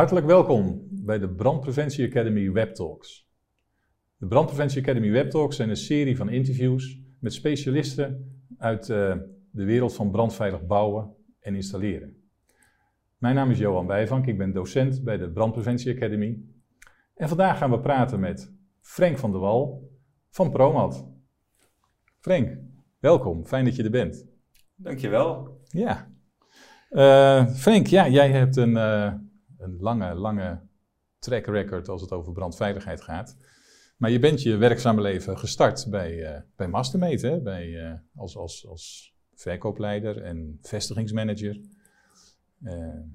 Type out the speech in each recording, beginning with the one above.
Hartelijk welkom bij de Brandpreventie Academy Web Talks. De Brandpreventie Academy Web Talks zijn een serie van interviews met specialisten uit uh, de wereld van brandveilig bouwen en installeren. Mijn naam is Johan Bijvank, ik ben docent bij de Brandpreventie Academy. En vandaag gaan we praten met Frank van der Wal van Promat. Frank, welkom, fijn dat je er bent. Dankjewel. Ja. Uh, Frank, ja, jij hebt een, uh, een lange, lange track record als het over brandveiligheid gaat. Maar je bent je werkzame leven gestart bij, uh, bij Mastermate, hè? Bij, als, als, als verkoopleider en vestigingsmanager.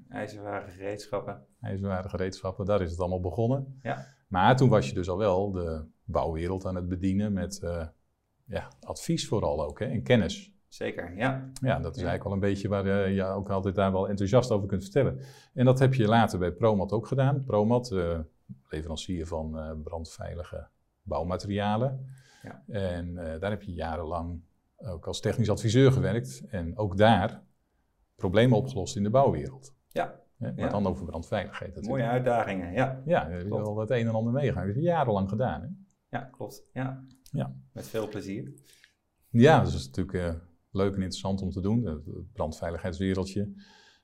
IJzerware gereedschappen. IJzerware gereedschappen, daar is het allemaal begonnen. Ja. Maar toen was je dus al wel de bouwwereld aan het bedienen met ja, advies vooral ook hè? en kennis. Zeker, ja. Ja, dat is eigenlijk wel een beetje waar uh, je ook altijd daar wel enthousiast over kunt vertellen. En dat heb je later bij Promat ook gedaan. Promat, uh, leverancier van uh, brandveilige bouwmaterialen. Ja. En daar heb je jarenlang ook als technisch adviseur gewerkt. En ook daar problemen opgelost in de bouwwereld. Ja. Maar ja. dan over brandveiligheid natuurlijk. Mooie uitdagingen, ja. Ja, daar heb je wel het een en ander meegaan. Dat heb je jarenlang gedaan, hè? Ja, klopt. Ja. ja. Met veel plezier. Ja, dat is natuurlijk leuk en interessant om te doen. Het brandveiligheidswereldje.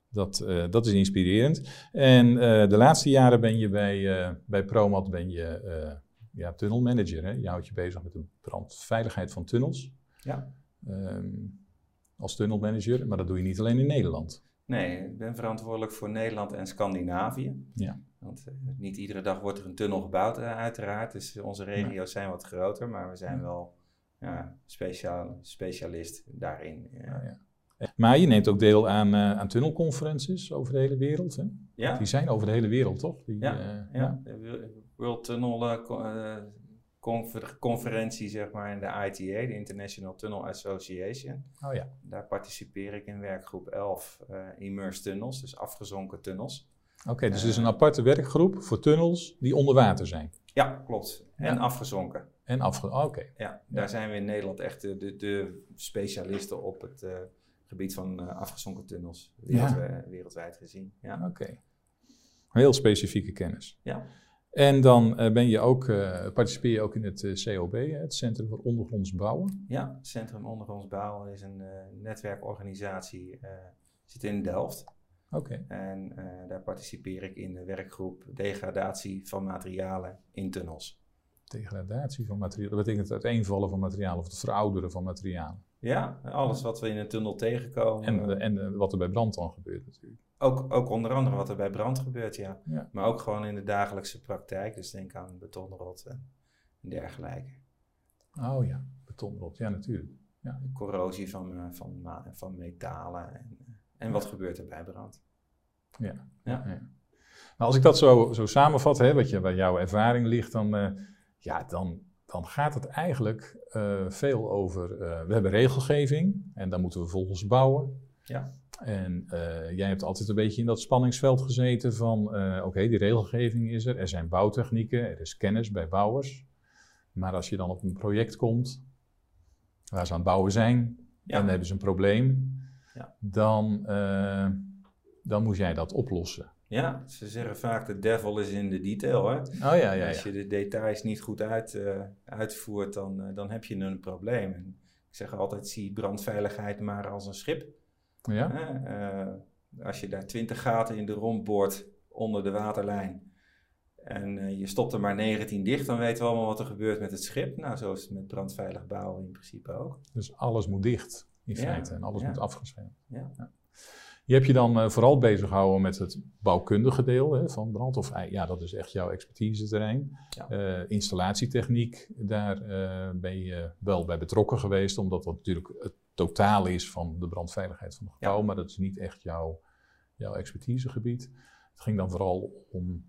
Dat, uh, dat is inspirerend. En uh, de laatste jaren ben je bij, uh, bij Promat ben je, ja, tunnelmanager. Hè? Je houdt je bezig met de brandveiligheid van tunnels. Ja. Um, als tunnelmanager, maar dat doe je niet alleen in Nederland. Nee, ik ben verantwoordelijk voor Nederland en Scandinavië. Ja. Want niet iedere dag wordt er een tunnel gebouwd, uiteraard. Dus onze regio's zijn wat groter, maar we zijn wel ja, speciaal, specialist daarin. Ja. Ja, maar je neemt ook deel aan, uh, aan tunnelconferences over de hele wereld. Hè? Ja. Die zijn over de hele wereld, toch? Die, ja, uh, ja. World Tunnel confer conferentie, zeg maar, in de ITA, de International Tunnel Association. Oh ja. Daar participeer ik in werkgroep 11, Immersed Tunnels, dus afgezonken tunnels. Oké, okay, dus het is een aparte werkgroep voor tunnels die onder water zijn. Ja, klopt. En afgezonken. En oké. Okay. Ja, daar ja. zijn we in Nederland echt de, de, de specialisten op het uh, gebied van uh, afgezonken tunnels. Wereldwijd, ja. wereldwijd gezien. Ja. Oké. Okay. Heel specifieke kennis. Ja. En dan uh, ben je ook, participeer je ook in het COB, het Centrum voor Ondergronds Bouwen. Ja, Centrum Ondergronds Bouwen is een netwerkorganisatie, zit in Delft. Oké. Okay. En daar participeer ik in de werkgroep degradatie van materialen in tunnels degradatie van materialen. Dat betekent het uiteenvallen van materialen of het verouderen van materialen. Ja, alles wat we in een tunnel tegenkomen. En, de, en de, wat er bij brand dan gebeurt natuurlijk. Ook, ook onder andere wat er bij brand gebeurt, ja. ja. Maar ook gewoon in de dagelijkse praktijk. Dus denk aan betonrot en dergelijke. Oh ja, betonrot, ja natuurlijk. Ja. Corrosie van, van, van metalen en, en wat gebeurt er bij brand. Ja. ja. ja. Maar als ik dat zo, zo samenvat, hè, wat je, bij jouw ervaring ligt, dan... Uh, ja, dan, dan gaat het eigenlijk uh, veel over. Uh, we hebben regelgeving en daar moeten we volgens bouwen. Ja. En uh, jij hebt altijd een beetje in dat spanningsveld gezeten van: oké, okay, die regelgeving is er, er zijn bouwtechnieken, er is kennis bij bouwers. Maar als je dan op een project komt waar ze aan het bouwen zijn ja. en dan hebben ze een probleem, ja. dan, dan moet jij dat oplossen. Ja, ze zeggen vaak de devil is in de detail. Hè? Oh ja, ja, ja. Als je de details niet goed uit, uh, uitvoert, dan, uh, dan heb je een probleem. En ik zeg altijd, zie brandveiligheid maar als een schip. Ja? Uh, als je daar twintig gaten in de romp boort onder de waterlijn en je stopt er maar 19 dicht, dan weten we allemaal wat er gebeurt met het schip. Nou, zo is het met brandveilig bouwen in principe ook. Dus alles moet dicht in feite en alles moet afgeschermd. Ja. Je hebt je dan uh, vooral bezig gehouden met het bouwkundige deel hè, van brand. Of ja, dat is echt jouw expertise-terrein. Ja. Uh, installatietechniek, daar uh, ben je wel bij betrokken geweest, omdat dat natuurlijk het totaal is van de brandveiligheid van het gebouw. Ja. Maar dat is niet echt jouw, jouw expertisegebied. Het ging dan vooral om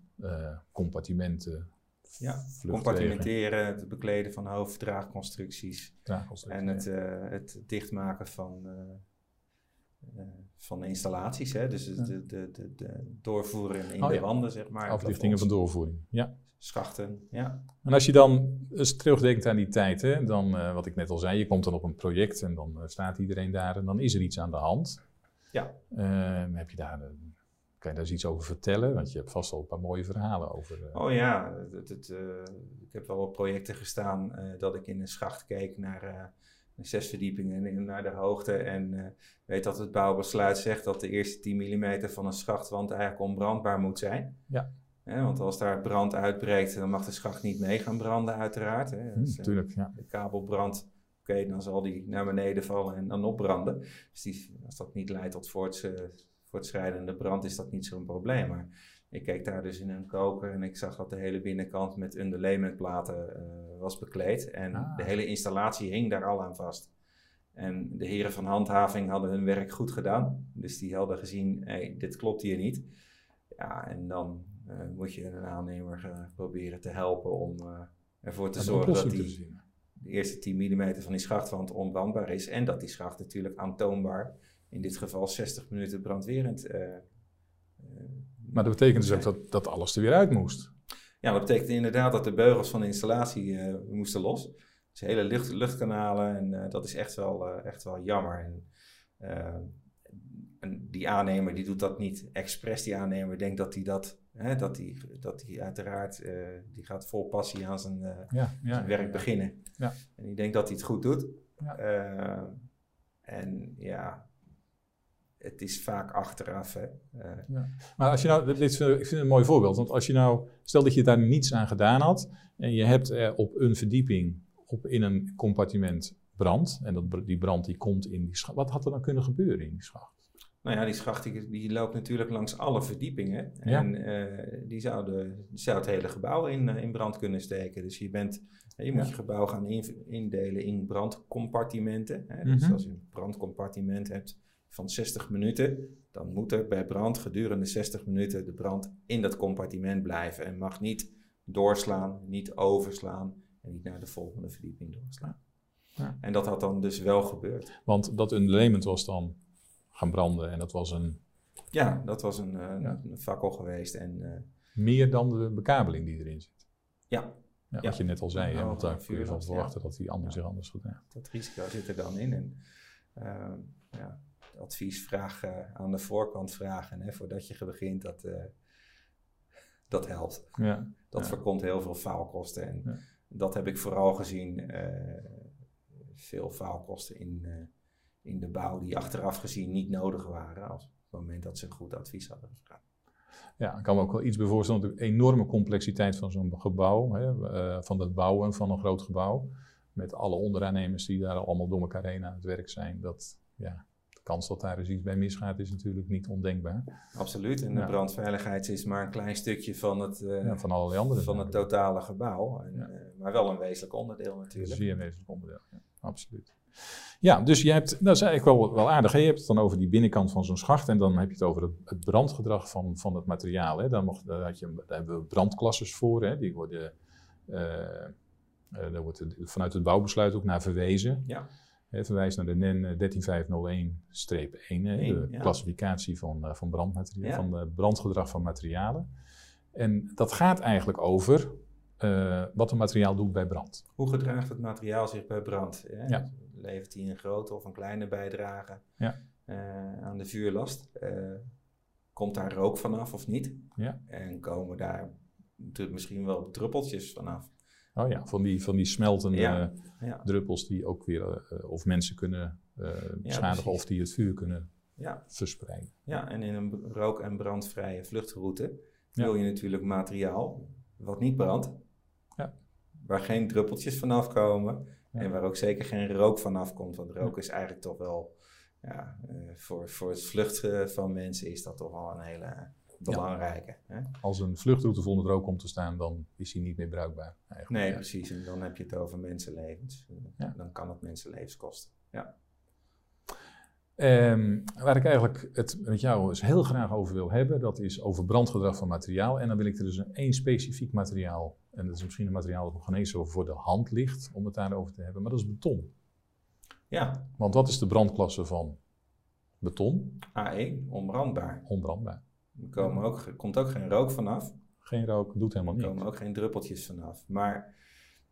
compartimenten. Ja, compartimenteren, het bekleden van hoofddraagconstructies. Draagconstructies en het, het dichtmaken van van de installaties. Hè? Dus de, de, de, de doorvoeren in oh, de wanden, zeg maar. Aflichtingen van doorvoering, ja. Schachten, ja. En als je dan eens terugdenkt aan die tijd, hè, dan, uh, wat ik net al zei, je komt dan op een project en dan uh, staat iedereen daar en dan is er iets aan de hand. Ja. Uh, heb je daar Kan je daar eens iets over vertellen? Want je hebt vast al een paar mooie verhalen over. Oh ja, het, het, ik heb wel op projecten gestaan dat ik in een schacht keek naar zes verdiepingen naar de hoogte. En weet dat het bouwbesluit zegt dat de eerste 10 mm van een schachtwand eigenlijk onbrandbaar moet zijn. Ja. want als daar brand uitbreekt, dan mag de schacht niet mee gaan branden, uiteraard. Hè. Dus, Tuurlijk, ja. De kabel brandt oké, dan zal die naar beneden vallen en dan opbranden. Dus die, als dat niet leidt tot voorts, voortschrijdende brand, is dat niet zo'n probleem. Maar ik keek daar dus in een koker en ik zag dat de hele binnenkant met underlaymentplaten uh, was bekleed. En Ah. de hele installatie hing daar al aan vast. En de heren van handhaving hadden hun werk goed gedaan. Dus die hadden gezien, hey, dit klopt hier niet. Ja, en dan eh, moet je een aannemer eh, proberen te helpen om eh, ervoor te zorgen dat die de eerste 10 mm van die schachtwand onbrandbaar is. En dat die schacht natuurlijk aantoonbaar, in dit geval 60 minuten brandwerend. Maar dat betekent dus ook dat, dat alles er weer uit moest. Ja, dat betekent inderdaad dat de beugels van de installatie eh, moesten los. Dus hele lucht, luchtkanalen en eh, dat is echt wel, eh, echt wel jammer. En, en die aannemer die doet dat niet expres. Die aannemer denkt dat hij dat, hè, dat hij dat die uiteraard, die gaat vol passie aan zijn, Ja, ja, zijn werk ja. beginnen. Ja. En die denkt dat hij het goed doet. En ja, het is vaak achteraf. Hè. Eh, Maar als je nou, dit is, ik vind het een mooi voorbeeld, want als je nou, stel dat je daar niets aan gedaan had en je hebt er op een verdieping op, in een compartiment brand en dat, die brand die komt in die schacht, wat had er dan kunnen gebeuren in die schacht? Nou ja, die schacht die, die loopt natuurlijk langs alle verdiepingen. Ja. En eh, die, zou de, die zou het hele gebouw in, eh, in brand kunnen steken. Dus je, bent, je moet Ja. je gebouw gaan in- indelen in brandcompartimenten. Hè. Dus Mhm. als je een brandcompartiment hebt van 60 minuten, dan moet er bij brand gedurende 60 minuten de brand in dat compartiment blijven. En mag niet doorslaan, niet overslaan en niet naar de volgende verdieping doorslaan. Ja. En dat had dan dus wel gebeurd. Want dat underlayment was dan gaan branden en dat was een, Ja, dat was een, eh, Ja. een fakkel geweest. En eh, meer dan de bekabeling die erin zit. ja, Ja, Ja. Wat je net al zei, hè, want daar kun je van ja. verwachten dat die ander zich anders gedraagt. dat risico zit er dan in. En ehm, ja, advies vraag eh, aan de voorkant vragen hè, voordat je begint, dat, eh, dat helpt. Ja, Dat Ja. voorkomt heel veel faalkosten. En Ja. dat heb ik vooral gezien, eh, veel faalkosten in, in de bouw die achteraf gezien niet nodig waren als op het moment dat ze goed advies hadden gevraagd. Ja, ik kan me ook wel iets bij voorstellen. De enorme complexiteit van zo'n gebouw, hè, van het bouwen van een groot gebouw. Met alle onderaannemers die daar allemaal door elkaar heen aan het werk zijn. Dat, ja, kans dat daar eens iets bij misgaat is natuurlijk niet ondenkbaar. Absoluut. En Ja. de brandveiligheid is maar een klein stukje van het, eh, Ja, van allerlei andere van het totale gebouw. En, Ja. eh, maar wel een wezenlijk onderdeel natuurlijk. een zeer wezenlijk onderdeel. Ja, absoluut. Ja, dus je hebt, dat is eigenlijk wel, wel aardig. Hè? Je hebt het dan over die binnenkant van zo'n schacht en dan heb je het over het, het brandgedrag van, van het materiaal. Hè? Daar, mocht, daar, had je, daar hebben we brandklasses voor. Hè? Die worden, eh, daar wordt vanuit het bouwbesluit ook naar verwezen. Ja. Hè, verwijst naar de NEN eh, 13501-1, hè, Eén, de ja. klassificatie van, eh, van brandmateriaal, Ja. van het brandgedrag van materialen. En dat gaat eigenlijk over eh, wat een materiaal doet bij brand. Hoe gedraagt het materiaal zich bij brand? Hè? Ja. Levert hij een grote of een kleine bijdrage Ja. eh, aan de vuurlast? Eh, komt daar rook vanaf of niet? Ja. En komen daar misschien wel druppeltjes vanaf? Oh ja, van die, van die smeltende Ja, ja. druppels die ook weer eh, of mensen kunnen eh beschadigen of die het vuur kunnen Ja, verspreiden. ja, en in een rook- en brandvrije vluchtroute wil je natuurlijk materiaal wat niet brandt. Ja. Waar geen druppeltjes vanaf komen. En waar ook zeker geen rook vanaf komt. Want rook is eigenlijk toch wel, ja, eh, voor, voor het vluchten van mensen is dat toch wel een hele belangrijke. Hè? Als een vluchtroute vol met rook komt te staan, dan is die niet meer bruikbaar. Eigenlijk. Nee, Ja. precies. En dan heb je het over mensenlevens. Ja. Dan kan het mensenlevens kosten. Ja. Ehm, waar ik eigenlijk het met jou eens heel graag over wil hebben, dat is over brandgedrag van materiaal. En dan wil ik er dus een één specifiek materiaal, en dat is misschien een materiaal dat nog geen eens zo voor de hand ligt om het daarover te hebben, maar dat is beton. ja, Want wat is de brandklasse van beton? A1, onbrandbaar. Onbrandbaar. Er komen ook, er komt ook geen rook vanaf. Geen rook, doet helemaal Er niks. komen ook geen druppeltjes vanaf. Maar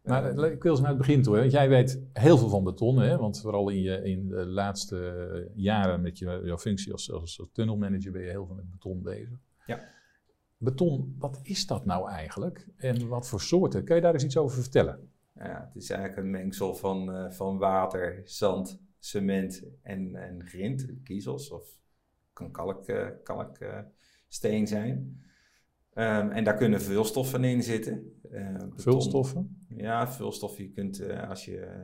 Maar Eh, eh, ik wil eens naar het begin toe, hè, want jij weet heel veel van beton, hè, want vooral in, je, in de laatste jaren met je, jouw functie als, als, als tunnelmanager ben je heel veel met beton bezig. Ja. Beton, wat is dat nou eigenlijk en wat voor soorten? Kun je daar eens iets over vertellen? Ja, het is eigenlijk een mengsel van, eh, van water, zand, cement en, en grind, kiezels of kan kalk, eh, kalksteen zijn. Ehm, en daar kunnen vulstoffen in zitten. Beton- Vulstoffen? Ja, vulstoffen. Je kunt eh, als je, eh,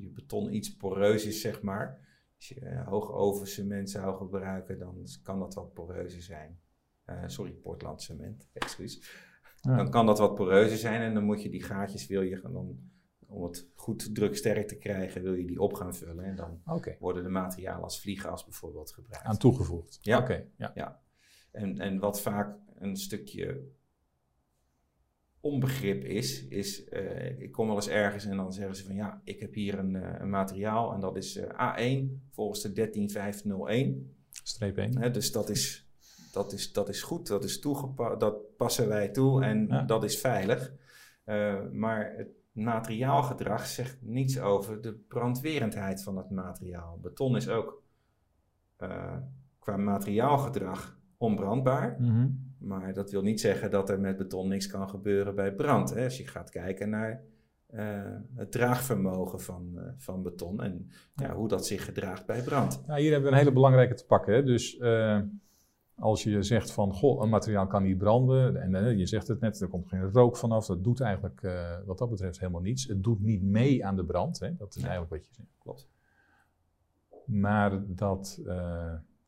je beton iets poreus is, zeg maar. Als je eh, hoog oven cement zou gebruiken, dan kan dat wat poreuzer zijn. Sorry, Portland cement, excuus. Ja. Dan kan dat wat poreuzer zijn en dan moet je die gaatjes, wil je dan, om het goed druksterk te krijgen, wil je die op gaan vullen. En dan worden de materialen als vliegas bijvoorbeeld gebruikt. aan toegevoegd. Ja. Oké, ja. En, en wat vaak een stukje onbegrip is, is eh, ik kom wel eens ergens en dan zeggen ze van ja, ik heb hier een, eh, een materiaal en dat is eh, A1 volgens de 13501. Streep 1. Hè, dus dat is, dat, is, dat is goed, dat is toegepast, dat passen wij toe en Ja. dat is veilig. Maar het materiaalgedrag zegt niets over de brandwerendheid van het materiaal. Beton is ook qua materiaalgedrag onbrandbaar. Mhm. Maar dat wil niet zeggen dat er met beton niks kan gebeuren bij brand. Hè? Als je gaat kijken naar eh, het draagvermogen van, eh, van beton en ja, hoe dat zich gedraagt bij brand. Nou, hier hebben we een hele belangrijke te pakken. Hè. Dus eh, als je zegt van, goh, een materiaal kan niet branden, en je zegt het net, er komt geen rook vanaf, dat doet eigenlijk wat dat betreft helemaal niets. Het doet niet mee aan de brand, hè. dat is eigenlijk wat je zegt. Klopt. Maar dat,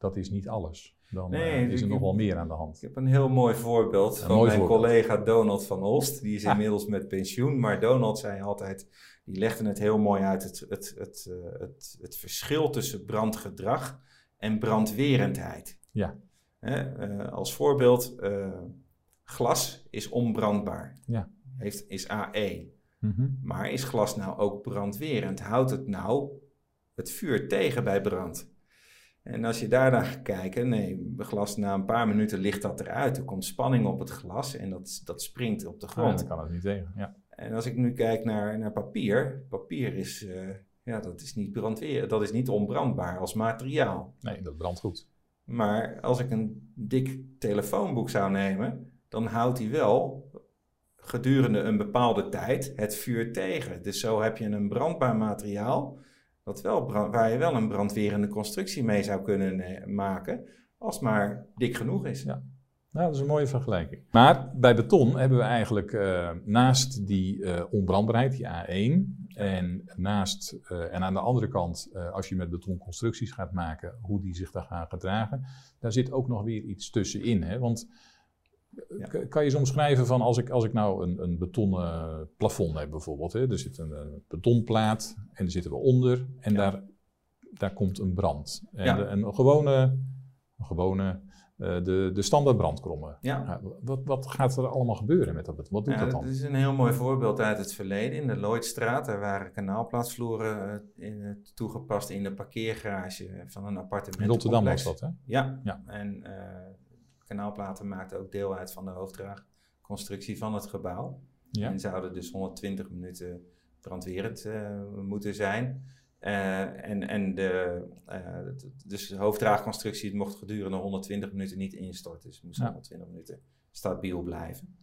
dat is niet alles. Dan Nee, eh, is er ik- nog wel meer aan de hand. Ik heb een heel mooi voorbeeld Een van mooi mijn voorbeeld. collega Donald van Olst. Die is Ah. inmiddels met pensioen. Maar Donald zei altijd, die legde het heel mooi uit, het, het, het, eh, het, het verschil tussen brandgedrag en brandwerendheid. Ja. Hè, eh, als voorbeeld, glas is onbrandbaar. Ja. Heeft, is A1. Mhm. Maar is glas nou ook brandwerend? Houdt het nou het vuur tegen bij brand? En als je daar naar gaat kijken, nee, glas na een paar minuten ligt dat eruit. Er komt spanning op het glas en dat, dat springt op de Ah, grond. dan kan het niet tegen. Ja. En als ik nu kijk naar, naar papier, papier is, eh, ja, dat is niet brandweer, dat is niet onbrandbaar als materiaal. Nee, dat brandt goed. Maar als ik een dik telefoonboek zou nemen, dan houdt hij wel gedurende een bepaalde tijd het vuur tegen. Dus zo heb je een brandbaar materiaal dat wel waar je wel een brandwerende constructie mee zou kunnen eh, maken, als maar dik genoeg is. Ja. Nou, dat is een mooie vergelijking. Maar bij beton hebben we eigenlijk eh, naast die eh, onbrandbaarheid, die A1, en naast, en aan de andere kant, als je met betonconstructies gaat maken, hoe die zich daar gaan gedragen, daar zit ook nog weer iets tussenin. Hè? Want Ja. kan je eens omschrijven van als ik, als ik nou een, een betonnen plafond heb bijvoorbeeld, hè? er zit een, eh, betonplaat en daar zitten we onder en Ja. daar, daar komt een brand. En Ja. de- een gewone, een gewone eh, de, de standaard brandkrommen. Ja. Wat, wat gaat er allemaal gebeuren met dat? Wat doet dat dat dan? is een heel mooi voorbeeld uit het verleden. In de Lloydstraat, daar waren kanaalplaatsvloeren in, eh, toegepast in de parkeergarage van een appartement. In Rotterdam was dat, hè? Ja, Ja. en kanaalplaten maakten ook deel uit van de hoofddraagconstructie van het gebouw. Ja. En zouden dus 120 minuten brandwerend eh, moeten zijn. Eh, en en de, d- dus de hoofddraagconstructie het mocht gedurende 120 minuten niet instorten. Dus het moest Ja. 120 minuten stabiel blijven.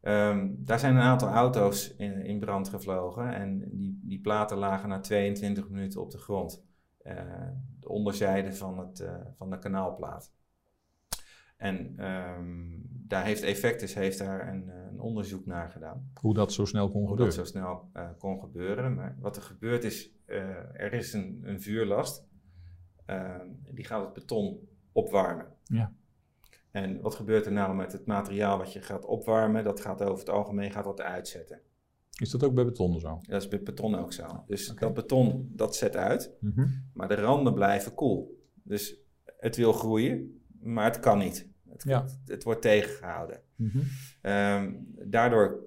Ehm, daar zijn een aantal auto's in, in brand gevlogen en die, die platen lagen na 22 minuten op de grond. De onderzijde van, het, van de kanaalplaat. En ehm, daar heeft Effectus heeft daar een, eh, een onderzoek naar gedaan. Hoe dat zo snel kon Hoe dat gebeuren. zo snel eh, kon gebeuren. Maar wat er gebeurt is, eh, er is een, een vuurlast. Ehm, die gaat het beton opwarmen. Ja. En wat gebeurt er nou met het materiaal wat je gaat opwarmen? Dat gaat over het algemeen gaat dat uitzetten. Is dat ook bij beton zo? Dat is bij beton ook zo. Dus dat beton, dat zet uit. Mhm. Maar de randen blijven koel. Dus het wil groeien, maar het kan niet. Het, Ja. het, het wordt tegengehouden. Mhm. Ehm, daardoor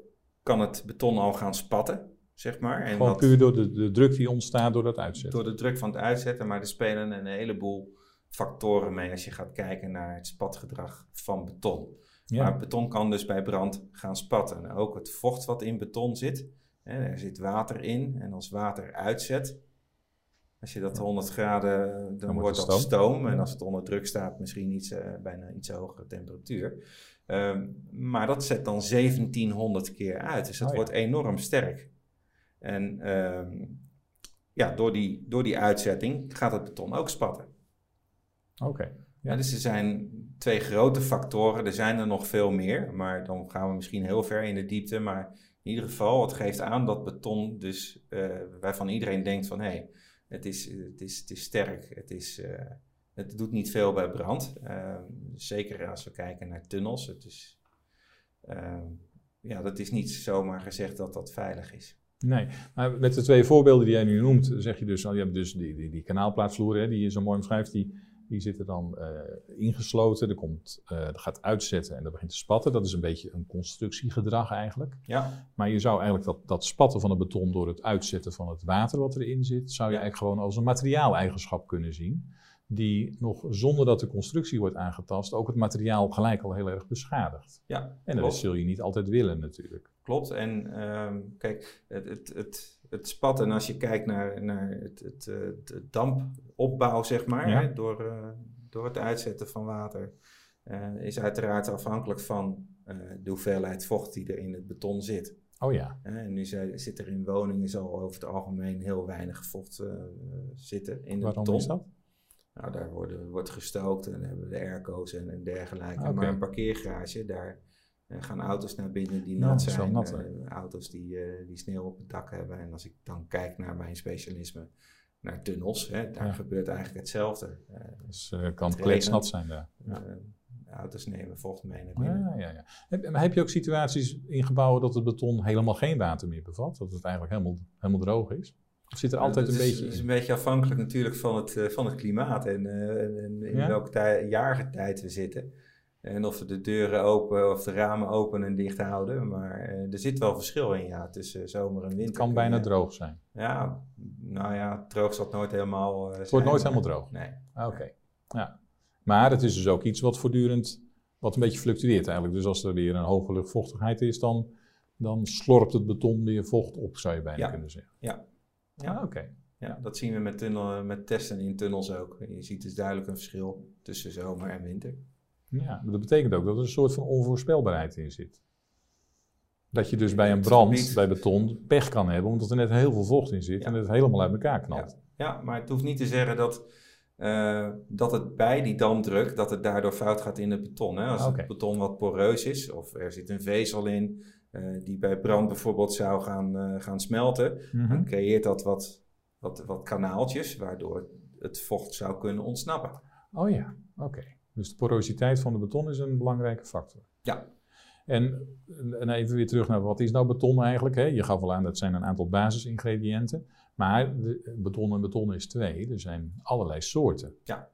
kan het beton al gaan spatten, zeg maar. En Gewoon wat- puur door de, de druk die ontstaat door dat uitzetten. door de druk van het uitzetten, maar er spelen een heleboel factoren mee als je gaat kijken naar het spatgedrag van beton. Ja. Maar beton kan dus bij brand gaan spatten. En ook het vocht wat in beton zit, Hè, er zit water in en als water uitzet, als je dat 100 graden, dan, Dan wordt dat stoom. stoom. En als het onder druk staat, misschien iets, eh, bijna iets hogere temperatuur. Ehm, maar dat zet dan 1700 keer uit. Dus dat Oh ja. wordt enorm sterk. En ehm, ja, door die, door die uitzetting gaat het beton ook spatten. Oké. Ja. dus er zijn twee grote factoren. Er zijn er nog veel meer, maar dan gaan we misschien heel ver in de diepte. Maar in ieder geval, het geeft aan dat beton dus, eh, waarvan iedereen denkt van... hé, hey, het, is, het, is, het is sterk, het, is, eh, het doet niet veel bij brand. Ehm, zeker als we kijken naar tunnels. Het is, ehm, ja, dat is niet zomaar gezegd dat dat veilig is. Nee, maar met de twee voorbeelden die jij nu noemt, zeg je dus, al, je hebt dus die, die, die hè, die je zo mooi omschrijft, die, die zitten dan eh, ingesloten, er, komt, eh, er gaat uitzetten en dat begint te spatten. Dat is een beetje een constructiegedrag eigenlijk. Ja, Maar je zou eigenlijk dat, dat spatten van het beton door het uitzetten van het water wat erin zit, zou je Ja. eigenlijk gewoon als een materiaaleigenschap kunnen zien. Die nog zonder dat de constructie wordt aangetast, ook het materiaal gelijk al heel erg beschadigt. ja En dat zul je niet altijd willen natuurlijk. Klopt. En ehm, kijk, het, het, het, het spatten, als je kijkt naar, naar het, het, eh, de dampopbouw, zeg maar, Ja. hè, door, eh, door het uitzetten van water, eh, is uiteraard afhankelijk van de hoeveelheid vocht die er in het beton zit. Oh ja, en nu zei- zit er in woningen zal over het algemeen heel weinig vocht zitten in het waarom beton. is dat? Nou, daar worden, wordt gestookt en hebben we de airco's en, en dergelijke. Oké. Maar een parkeergarage, daar gaan auto's naar binnen die nat is zijn. nat, eh, auto's die, eh, die sneeuw op het dak hebben. En als ik dan kijk naar mijn specialisme, naar tunnels, hè, daar Ja. gebeurt eigenlijk hetzelfde. Eh, Dus eh kan Het regent. zijn daar. Ja. eh, auto's nemen vocht mee naar binnen. Ja, ja, ja. Heb, maar heb je ook situaties in gebouwen dat het beton helemaal geen water meer bevat? Dat het eigenlijk helemaal, helemaal droog is? Of zit er altijd een is, beetje is in? een beetje afhankelijk natuurlijk van het, eh, van het klimaat en, eh, en- in welke tij- jaargetijd we zitten. En of we de deuren open of de ramen open en dicht houden. Maar eh, er zit wel verschil in ja, tussen zomer en winter. Het kan bijna droog zijn. Ja, nou ja, droog zal het nooit helemaal eh, Het wordt nooit helemaal droog. Nee. Ah, Oké. Ja. Maar het is dus ook iets wat voortdurend, wat een beetje fluctueert eigenlijk. Dus als er weer een hoge luchtvochtigheid is, dan, dan slorpt het beton weer vocht op, zou je bijna Ja. kunnen zeggen. Ja. Ah, oké. Ja, dat zien we met, tunnel, met testen in tunnels ook. Je ziet dus duidelijk een verschil tussen zomer en winter. Ja, maar dat betekent ook dat er een soort van onvoorspelbaarheid in zit. Dat je dus bij een brand, bij beton, pech kan hebben, omdat er net heel veel vocht in zit Ja. en het helemaal uit elkaar knalt. Ja, maar het hoeft niet te zeggen dat, eh, dat het bij die dampdruk, dat het daardoor fout gaat in het beton. Hè? Als Oké. het beton wat poreus is, of er zit een vezel in, eh, die bij brand bijvoorbeeld zou gaan, eh, gaan smelten, Mhm. dan creëert dat wat, wat, wat kanaaltjes, waardoor het vocht zou kunnen ontsnappen. Oh ja, oké. Dus de porositeit van de beton is een belangrijke factor. Ja. En, en even weer terug naar wat is nou beton eigenlijk? Hè? Je gaf al aan dat zijn een aantal basisingrediënten. Maar de, beton en beton is twee. Er zijn allerlei soorten. Ja.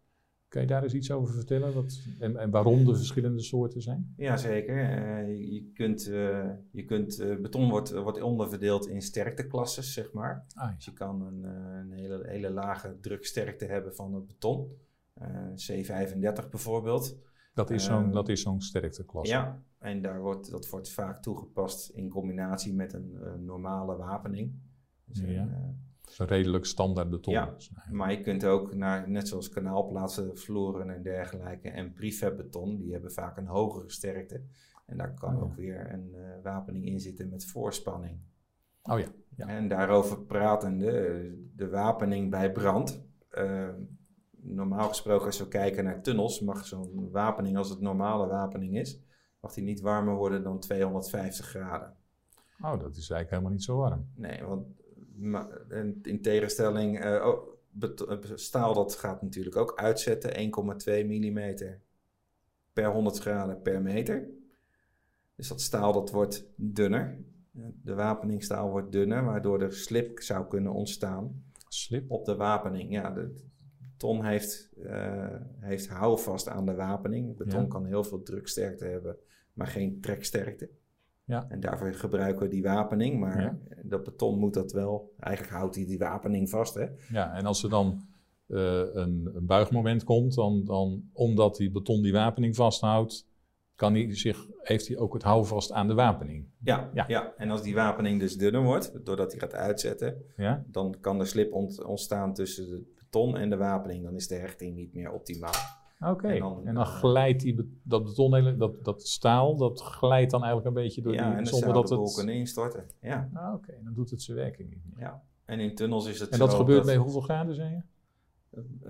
Kan je daar eens iets over vertellen? Wat, en, en waarom de verschillende soorten zijn? Jazeker. Eh je kunt, eh, je kunt eh, beton wordt, wordt onderverdeeld in sterkteklasses, zeg maar. Ah, Dus je kan een, een hele, hele lage druksterkte hebben van het beton. Eh, C35 bijvoorbeeld. dat is Ehm, zo'n dat is zo'n sterkteklasse. Ja, en daar wordt, dat wordt vaak toegepast in combinatie met een, eh, normale wapening. Dus Ja. eh, een redelijk standaard beton. Ja. Maar je kunt ook naar, net zoals kanaalplaatsen, vloeren en dergelijke, en prefabbeton, die hebben vaak een hogere sterkte. En daar kan Oh ja. ook weer een wapening in zitten met voorspanning. Oh ja, ja. En daarover pratende, de wapening bij brand. Normaal gesproken, als we kijken naar tunnels, mag zo'n wapening, als het normale wapening is, mag die niet warmer worden dan 250 graden. Oh, dat is eigenlijk helemaal niet zo warm. Nee, want in tegenstelling, eh, oh, eh, staal dat gaat natuurlijk ook uitzetten, 1,2 mm per 100 graden per meter. Dus dat staal dat wordt dunner. De wapeningstaal wordt dunner, waardoor er slip zou kunnen ontstaan Slip. op de wapening. Ja, de ton heeft, eh, heeft houvast aan de wapening. Beton Ja. kan heel veel druksterkte hebben, maar geen treksterkte. Ja. En daarvoor gebruiken we die wapening, maar Ja. dat beton moet dat wel. Eigenlijk houdt hij die wapening vast, hè? Ja, en als er dan eh, een, een buigmoment komt, dan, dan omdat die beton die wapening vasthoudt, kan hij zich, heeft hij ook het houvast aan de wapening. Ja, Ja. ja. en als die wapening dus dunner wordt, doordat hij gaat uitzetten, Ja? dan kan er slip ont- ontstaan tussen het beton en de wapening. Dan is de hechting niet meer optimaal. Oké. En En dan, dan- glijdt die, dat beton, hele- dat, dat staal, dat glijdt dan eigenlijk een beetje door ja, die, en dan zonder zou dat de boel het... instorten. Ja, Ah, Oké, dan doet het zijn werking niet meer. ja. En in tunnels is het En dat zo gebeurt bij hoeveel graden, zei je?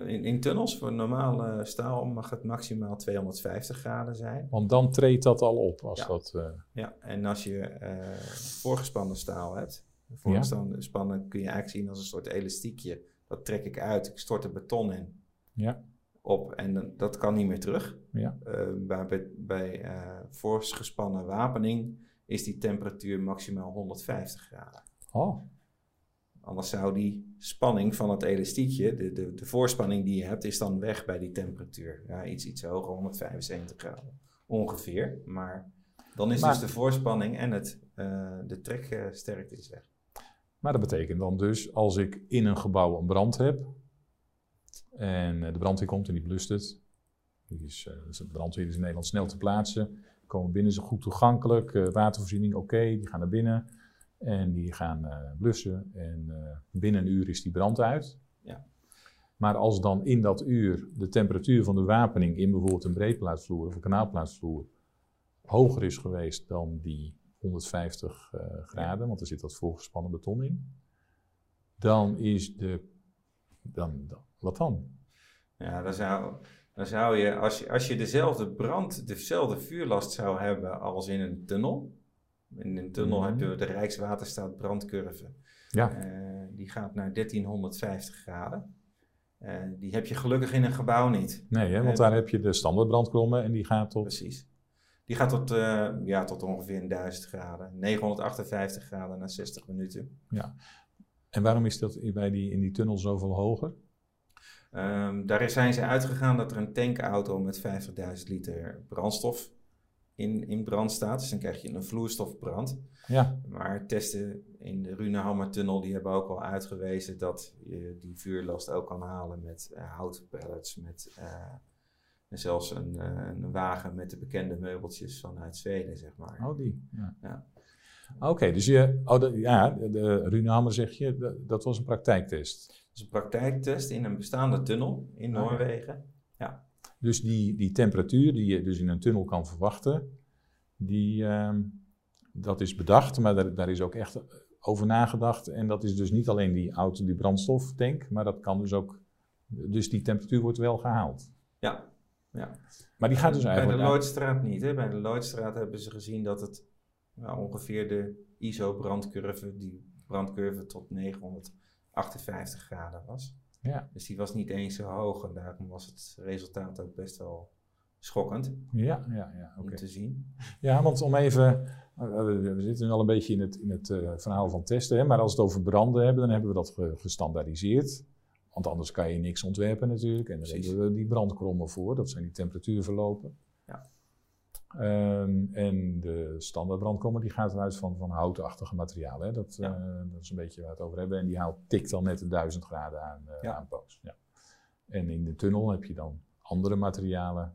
In, in tunnels voor normaal eh, staal mag het maximaal 250 graden zijn. Want dan treedt dat al op als Ja. dat... eh, Ja, en als je eh, voorgespannen staal hebt, voorgespannen spannen kun je eigenlijk zien als een soort elastiekje. Dat trek ik uit, ik stort er beton in ja, op en dat kan niet meer terug. ja. Eh, bij bij, voorgespannen wapening is die temperatuur maximaal 150 graden. Oh, Anders zou die spanning van het elastiekje, de, de, de voorspanning die je hebt, is dan weg bij die temperatuur. Ja, iets, iets hoger, 175 graden ongeveer. Maar dan is Maar- dus de voorspanning en het, eh, de treksterkte is weg. Maar dat betekent dan dus, als ik in een gebouw een brand heb... en eh, de brandweer komt en die blust het... Die is, eh, de brandweer is in Nederland snel te plaatsen... komen binnen, is goed toegankelijk, eh, watervoorziening oké, die gaan naar binnen... En die gaan eh, blussen en eh, binnen een uur is die brand uit. Ja. Maar als dan in dat uur de temperatuur van de wapening in bijvoorbeeld een breedplaatsvloer of een kanaalplaatsvloer hoger is geweest dan die 150 eh, graden, want er zit dat voorgespannen beton in, dan is de. Dan, dan, wat dan? Ja, dan zou, dan zou je, als je, als je dezelfde brand, dezelfde vuurlast zou hebben als in een tunnel. In een tunnel Mhm. heb je de Rijkswaterstaat brandcurve. Ja, Eh, die gaat naar 1350 graden. Eh, die heb je gelukkig in een gebouw niet. nee, hè, want daar heb je de standaard brandkolom en die gaat tot. Precies. Die gaat tot, eh, ja, tot ongeveer een 1000 graden. 958 graden na 60 minuten. En waarom is dat bij die, in die tunnel zoveel hoger? Ehm, daar zijn ze uitgegaan dat er een tankauto met 50.000 liter brandstof in, in brand staat. Dus dan krijg je een vloeistofbrand. Ja, Maar testen in de Runehammer-tunnel die hebben ook al uitgewezen dat je die vuurlast ook kan halen met eh, houtpellets, met eh, en zelfs een, eh, een wagen met de bekende meubeltjes vanuit Zweden, zeg maar. oh die. Ja. Ja. Oké, dus je, oh, de, ja, de, Runehammer zeg je, de- dat was een praktijktest. Dus een praktijktest in een bestaande tunnel in Ah, ja. Noorwegen. Dus die, die temperatuur die je dus in een tunnel kan verwachten, die, ehm, dat is bedacht, maar daar, daar is ook echt over nagedacht. En dat is dus niet alleen die auto, die brandstoftank, maar dat kan dus ook, dus die temperatuur wordt wel gehaald. Ja, ja. Maar die gaat dus Bij de eigenlijk... Lloydstraat niet. Hè? Bij de Lloydstraat hebben ze gezien dat het nou, ongeveer de ISO-brandcurve, die brandcurve tot 958 graden was. Ja, Dus die was niet eens zo hoog en daarom was het resultaat ook best wel schokkend ja, ja, ja om te zien. Ja, want om even, eh, we we zitten nu al een beetje in het, in het eh, verhaal van testen, hè, maar als we het over branden hebben, dan hebben we dat ge- gestandaardiseerd. Want anders kan je niks ontwerpen natuurlijk. En daar Precies. hebben we die brandkrommen voor, dat zijn die temperatuurverlopen. Ja. Ehm, en de standaard brandkrommen die gaat eruit van, van houtachtige materialen. Dat, Ja. eh, dat is een beetje waar we het over hebben. En die haalt tikt dan net de 1000 graden aan, Ja. aan. Ja. En in de tunnel heb je dan andere materialen.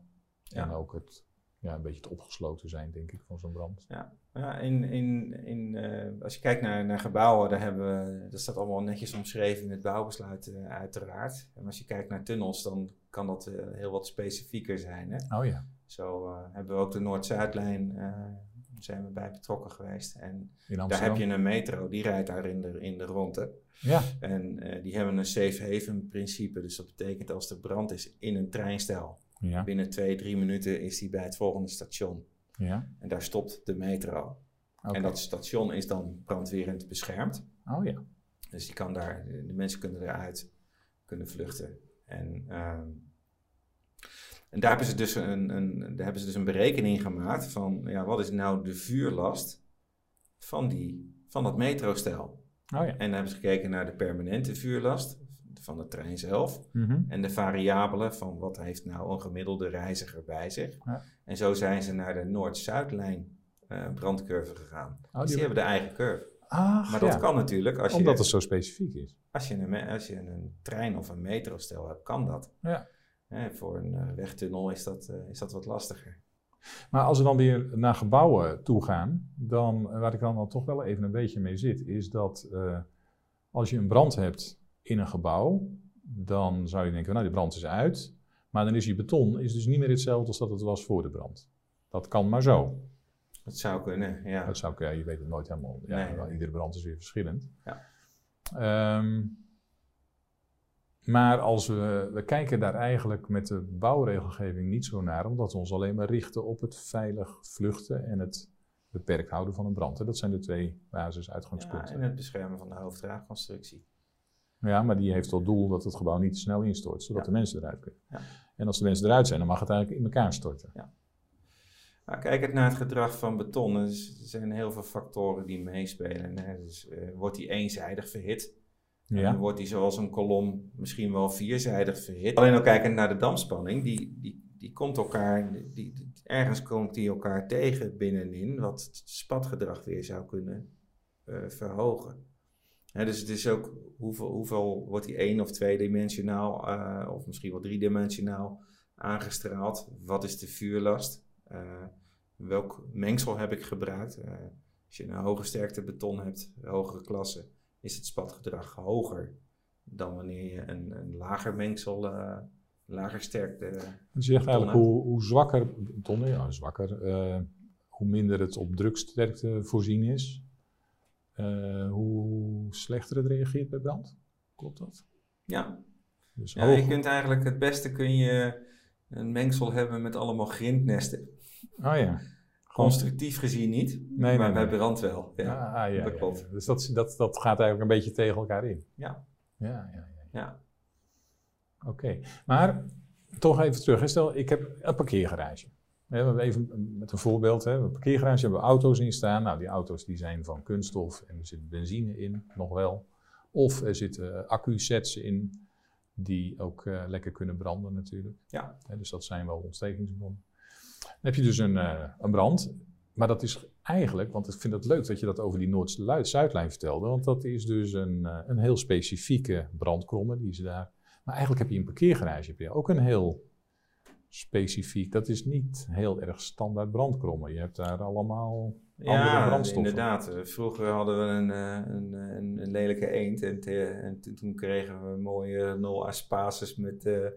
En ook het, ja, een beetje het opgesloten zijn, denk ik, van zo'n brand. Ja, ja in, in, in, eh, als je kijkt naar, naar gebouwen, daar hebben we, dat staat allemaal netjes omschreven in het bouwbesluit eh, uiteraard. En als je kijkt naar tunnels, dan kan dat eh, heel wat specifieker zijn. Hè? Oh ja, Zo hebben we ook de Noord-Zuidlijn, zijn we bij betrokken geweest. En daar heb je een metro, die rijdt daar in de, in de ronde. Ja, En die hebben een safe haven principe. Dus dat betekent als er brand is in een treinstel, ja, binnen twee, drie minuten is die bij het volgende station. ja. En daar stopt de metro. En dat station is dan brandwerend beschermd. Oh ja, Dus die kan daar, de mensen kunnen eruit, kunnen vluchten. En, ehm, en daar, hebben ze dus een, een, daar hebben ze dus een berekening gemaakt van ja, wat is nou de vuurlast van, die, van dat metrostel. oh ja. En dan hebben ze gekeken naar de permanente vuurlast van de trein zelf. Mhm. En de variabelen van wat heeft nou een gemiddelde reiziger bij zich. Ja. En zo zijn ze naar de Noord-Zuidlijn eh, brandcurve gegaan. Oh, dus die hebben de eigen curve. Ach, Maar dat ja. kan natuurlijk als je, Omdat het zo specifiek is. als, je een, als je een trein of een metrostel hebt, kan dat. Ja. Voor een eh, wegtunnel is dat, eh, is dat wat lastiger. Maar als we dan weer naar gebouwen toe gaan, dan, waar ik dan, dan toch wel even een beetje mee zit, is dat uh, als je een brand hebt in een gebouw, dan zou je denken, nou die brand is uit, maar dan is die beton is dus niet meer hetzelfde als dat het was voor de brand. Dat kan maar zo. Dat zou kunnen, ja. Dat zou kunnen, je weet het nooit helemaal. Ja, Nee. Iedere brand is weer verschillend. Ja. Ehm, maar als we, we kijken daar eigenlijk met de bouwregelgeving niet zo naar, omdat we ons alleen maar richten op het veilig vluchten en het beperkt houden van een brand. En dat zijn de twee Ja, basisuitgangspunten. en het beschermen van de hoofddraagconstructie. Ja, maar die heeft tot doel dat het gebouw niet te snel instort, zodat Ja. de mensen eruit kunnen. Ja. En als de mensen eruit zijn, dan mag het eigenlijk in elkaar storten. Maar kijkend naar het gedrag van beton, er zijn heel veel factoren die meespelen. Hè. Dus, eh, wordt die eenzijdig verhit? En dan Ja, wordt die zoals een kolom misschien wel vierzijdig verhit. Alleen al kijkend naar de damspanning, die, die, die komt elkaar, die, die- ergens komt die elkaar tegen binnenin, wat het spatgedrag weer zou kunnen eh, verhogen. Dus het is ook hoeveel, hoeveel wordt die één of tweedimensionaal, eh of misschien wel driedimensionaal aangestraald? Wat is de vuurlast? Eh, welk mengsel heb ik gebruikt? Eh, als je een hoge sterkte beton hebt, hogere klasse, is het spatgedrag hoger dan wanneer je een, een lager mengsel, lager sterkte. dus je zegt eigenlijk hoe, hoe zwakker beton, ja, zwakker, hoe minder het op druksterkte voorzien is, eh, hoe slechter het reageert bij brand. Klopt dat? Ja, Dus ja hoog- je kunt eigenlijk het beste kun je een mengsel hebben met allemaal grindnesten. Ah ja. Constructief gezien niet, Nee, maar nee, bij brand wel. Ja. Ah, ja, dat klopt. ja. Dus dat, dat, dat gaat eigenlijk een beetje tegen elkaar in. Ja. Ja, ja, ja. Ja. Oké. Maar toch even terug. Stel, ik heb een parkeergarage. We hebben even met een voorbeeld. Hè. Een parkeergarage hebben we auto's in staan. Nou, die auto's die zijn van kunststof en er zit benzine in, nog wel. Of er zitten accu-sets in die ook eh, lekker kunnen branden natuurlijk. Ja. Hè, dus dat zijn wel ontstekingsbronnen. Dan heb je dus een, eh, een brand. Maar dat is eigenlijk, want ik vind het leuk dat je dat over die Noord-Zuidlijn vertelde. Want dat is dus een, eh, een heel specifieke brandkromme die ze daar. Maar eigenlijk heb je in een parkeergarage heb je ook een heel specifiek. Dat is niet heel erg standaard brandkrommen. Je hebt daar allemaal andere Ja, brandstoffen. inderdaad. Eh, Vroeger hadden we een, eh, een, een, een lelijke eend en, te- en toen- kregen we mooie nul aspaces met, eh,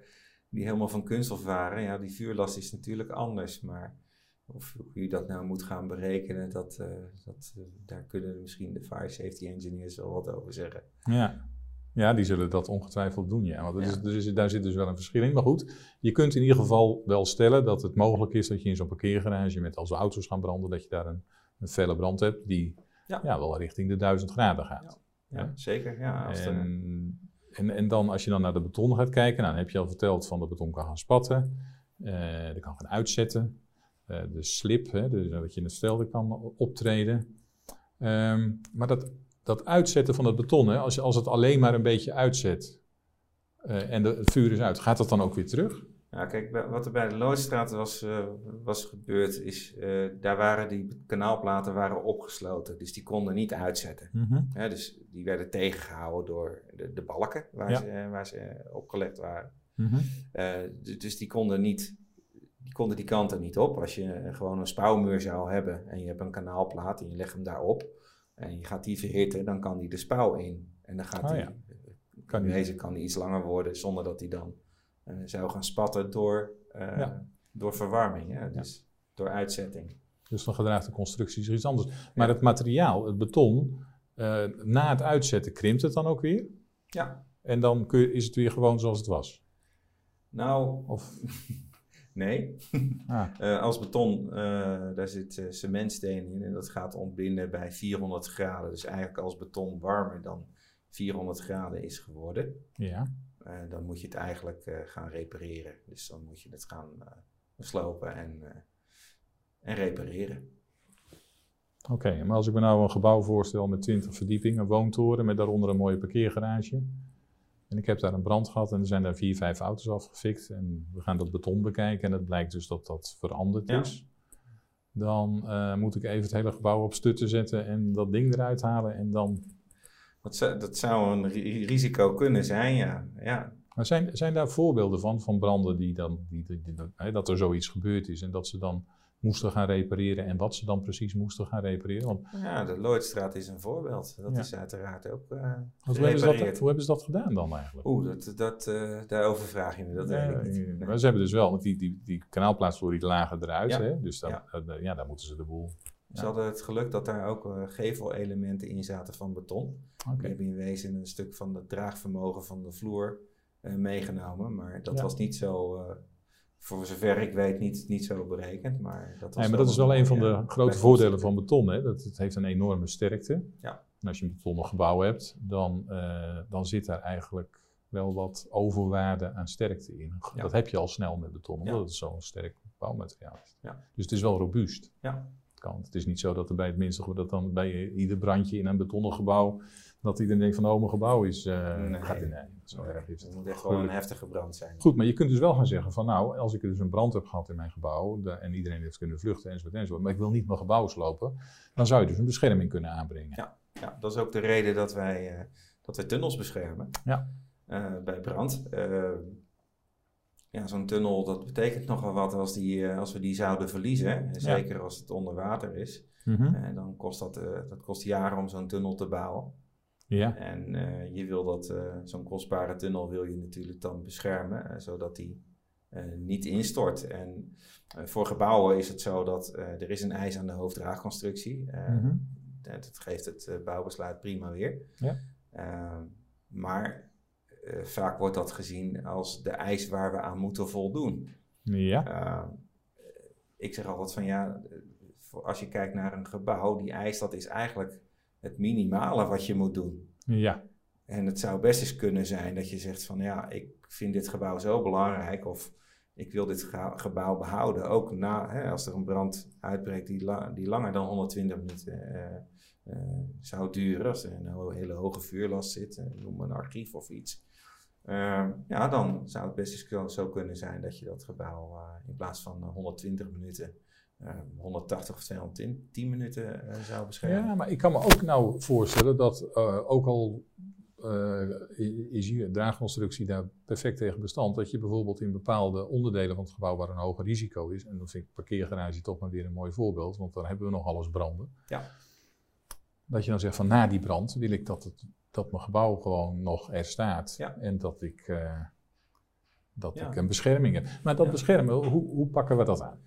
die helemaal van kunststof waren. Ja, die vuurlast is natuurlijk anders, maar of hoe je dat nou moet gaan berekenen, dat, eh, dat, eh, daar kunnen misschien de fire safety engineers wel wat over zeggen. Ja. Ja, die zullen dat ongetwijfeld doen. Ja. Want is, dus, daar zit dus wel een verschil in. Maar goed, je kunt in ieder geval wel stellen dat het mogelijk is dat je in zo'n parkeergarage met als auto's gaan branden, dat je daar een, een felle brand hebt die Ja. ja. wel richting de 1000 graden gaat. Ja, Ja. zeker. Ja, als En, en, en dan als je dan naar de beton gaat kijken, nou, dan heb je al verteld van de beton kan gaan spatten, eh dat kan gaan uitzetten, eh, de slip, hè, dus dat je in het velde kan optreden. Ehm, maar dat, dat uitzetten van het beton, hè, als, je, als het alleen maar een beetje uitzet eh, en de, het vuur is uit, gaat dat dan ook weer terug? Ja, kijk, wat er bij de Loodstraat was, eh, was gebeurd, is eh, daar waren die kanaalplaten waren opgesloten, dus die konden niet uitzetten. Hè, dus die werden tegengehouden door de, de balken waar, Ja. ze, waar ze opgelegd waren. Mhm. Dus die konden, niet, die konden die kanten niet op. Als je gewoon een spouwmuur zou hebben en je hebt een kanaalplaat en je legt hem daarop en je gaat die verhitten, dan kan die de spouw in. En dan gaat Oh die, ja. kan die, deze kan die iets langer worden zonder dat die dan eh, zou gaan spatten door, eh, Ja. door verwarming. Hè? Dus door uitzetting. Dus dan gedraagt de constructie zich iets anders. Maar het materiaal, het beton, eh, na het uitzetten krimpt het dan ook weer? Ja, En dan kun je, is het weer gewoon zoals het was? nou, Of, nee. ah, Eh, als beton, eh, daar zit eh, cementsteen in en dat gaat ontbinden bij 400 graden. Dus eigenlijk als beton warmer dan 400 graden is geworden, ja. dan moet je het eigenlijk gaan repareren. Dus dan moet je het gaan slopen en, en repareren. Oké, maar als ik me nou een gebouw voorstel met 20 verdiepingen, een woontoren met daaronder een mooie parkeergarage. En ik heb daar een brand gehad en er zijn daar vier, vijf auto's afgefikt. En we gaan dat beton bekijken en het blijkt dus dat dat veranderd Ja. is. Dan eh, moet ik even het hele gebouw op stutten zetten en dat ding eruit halen. En dan... Dat zou, dat zou een ri- risico kunnen zijn, ja. ja. Maar zijn, zijn daar voorbeelden van, van branden die dan, die, die- dat er zoiets gebeurd is en dat ze dan moesten gaan repareren en wat ze dan precies moesten gaan repareren. Want, Ja, de Lloydstraat is een voorbeeld. Dat Ja. is uiteraard ook eh hoe, hebben ze dat, hoe hebben ze dat gedaan dan eigenlijk? Oeh, dat, dat, eh, daarover vraag je me, dat niet. Nee. maar ze hebben dus wel, want die, die, die kanaalplaatsvloer die lagen eruit, Ja. hè? dus dan, Ja. eh, ja, daar moeten ze de boel. Ze hadden het geluk dat daar ook eh, gevelelementen in zaten van beton. Oké. Die hebben in wezen een stuk van het draagvermogen van de vloer meegenomen. Maar dat Ja. was niet zo, voor zover ik weet, niet, niet zo berekend. Maar dat, was Nee, maar dat is wel een van de mooie grote voordelen van beton. Hè? Dat, het heeft een enorme sterkte. Ja. En als je een betonnen gebouw hebt, dan, eh, dan zit daar eigenlijk wel wat overwaarde aan sterkte in. Ja. Dat heb je al snel met beton, omdat Ja. het zo'n sterk bouwmateriaal is. Ja. Dus het is wel robuust. Ja. Het, kan. het is niet zo dat er bij het minste, dat dan bij ieder brandje in een betonnen gebouw, dat iedereen denkt van oh, mijn gebouw is, eh Nee. gaat in. Nee, zo erg is Het moet echt wel een heftige brand zijn. Goed, maar je kunt dus wel gaan zeggen van nou, als ik dus een brand heb gehad in mijn gebouw da- en iedereen heeft kunnen vluchten enzovoort enzovoort, maar ik wil niet mijn gebouw slopen, dan zou je dus een bescherming kunnen aanbrengen. Ja. Ja, dat is ook de reden dat wij, eh, dat wij tunnels beschermen Ja. eh, bij brand. Ja, zo'n tunnel, dat betekent nogal wat als, die, als we die zouden verliezen. En Zeker als het onder water is. Mhm. En dan kost dat, dat kost jaren om zo'n tunnel te bouwen. Ja. En eh, je wil dat, eh, zo'n kostbare tunnel wil je natuurlijk dan beschermen, eh, zodat die niet instort. En voor gebouwen is het zo dat er is een eis aan de hoofddraagconstructie. Mhm. dat geeft het bouwbesluit prima weer. Ja. Eh, maar vaak wordt dat gezien als de eis waar we aan moeten voldoen. Ja. Uh, ik zeg altijd van ja, als je kijkt naar een gebouw, die eis dat is eigenlijk het minimale wat je moet doen. Ja. En het zou best eens kunnen zijn dat je zegt van ja, ik vind dit gebouw zo belangrijk of ik wil dit gebouw behouden. Ook na, hè, als er een brand uitbreekt die, la- die langer dan 120 minuten eh, eh, zou duren. Als er een hele hoge vuurlast zit, eh, noem een archief of iets. Ja, dan zou het best eens zo kunnen zijn dat je dat gebouw in plaats van eh, 120 minuten, 180 of 210 minuten eh, zou beschermen. Ja, maar ik kan me ook nou voorstellen dat eh, ook al eh, is je draagconstructie daar perfect tegen bestand, dat je bijvoorbeeld in bepaalde onderdelen van het gebouw waar een hoger risico is, en dan vind ik parkeergarage toch maar weer een mooi voorbeeld, want daar hebben we nog alles branden. Ja. Dat je dan zegt van na die brand wil ik dat, het, dat mijn gebouw gewoon nog er staat Ja. en dat ik, eh, dat Ja. ik een bescherming heb. Maar dat beschermen, hoe, hoe pakken we dat aan?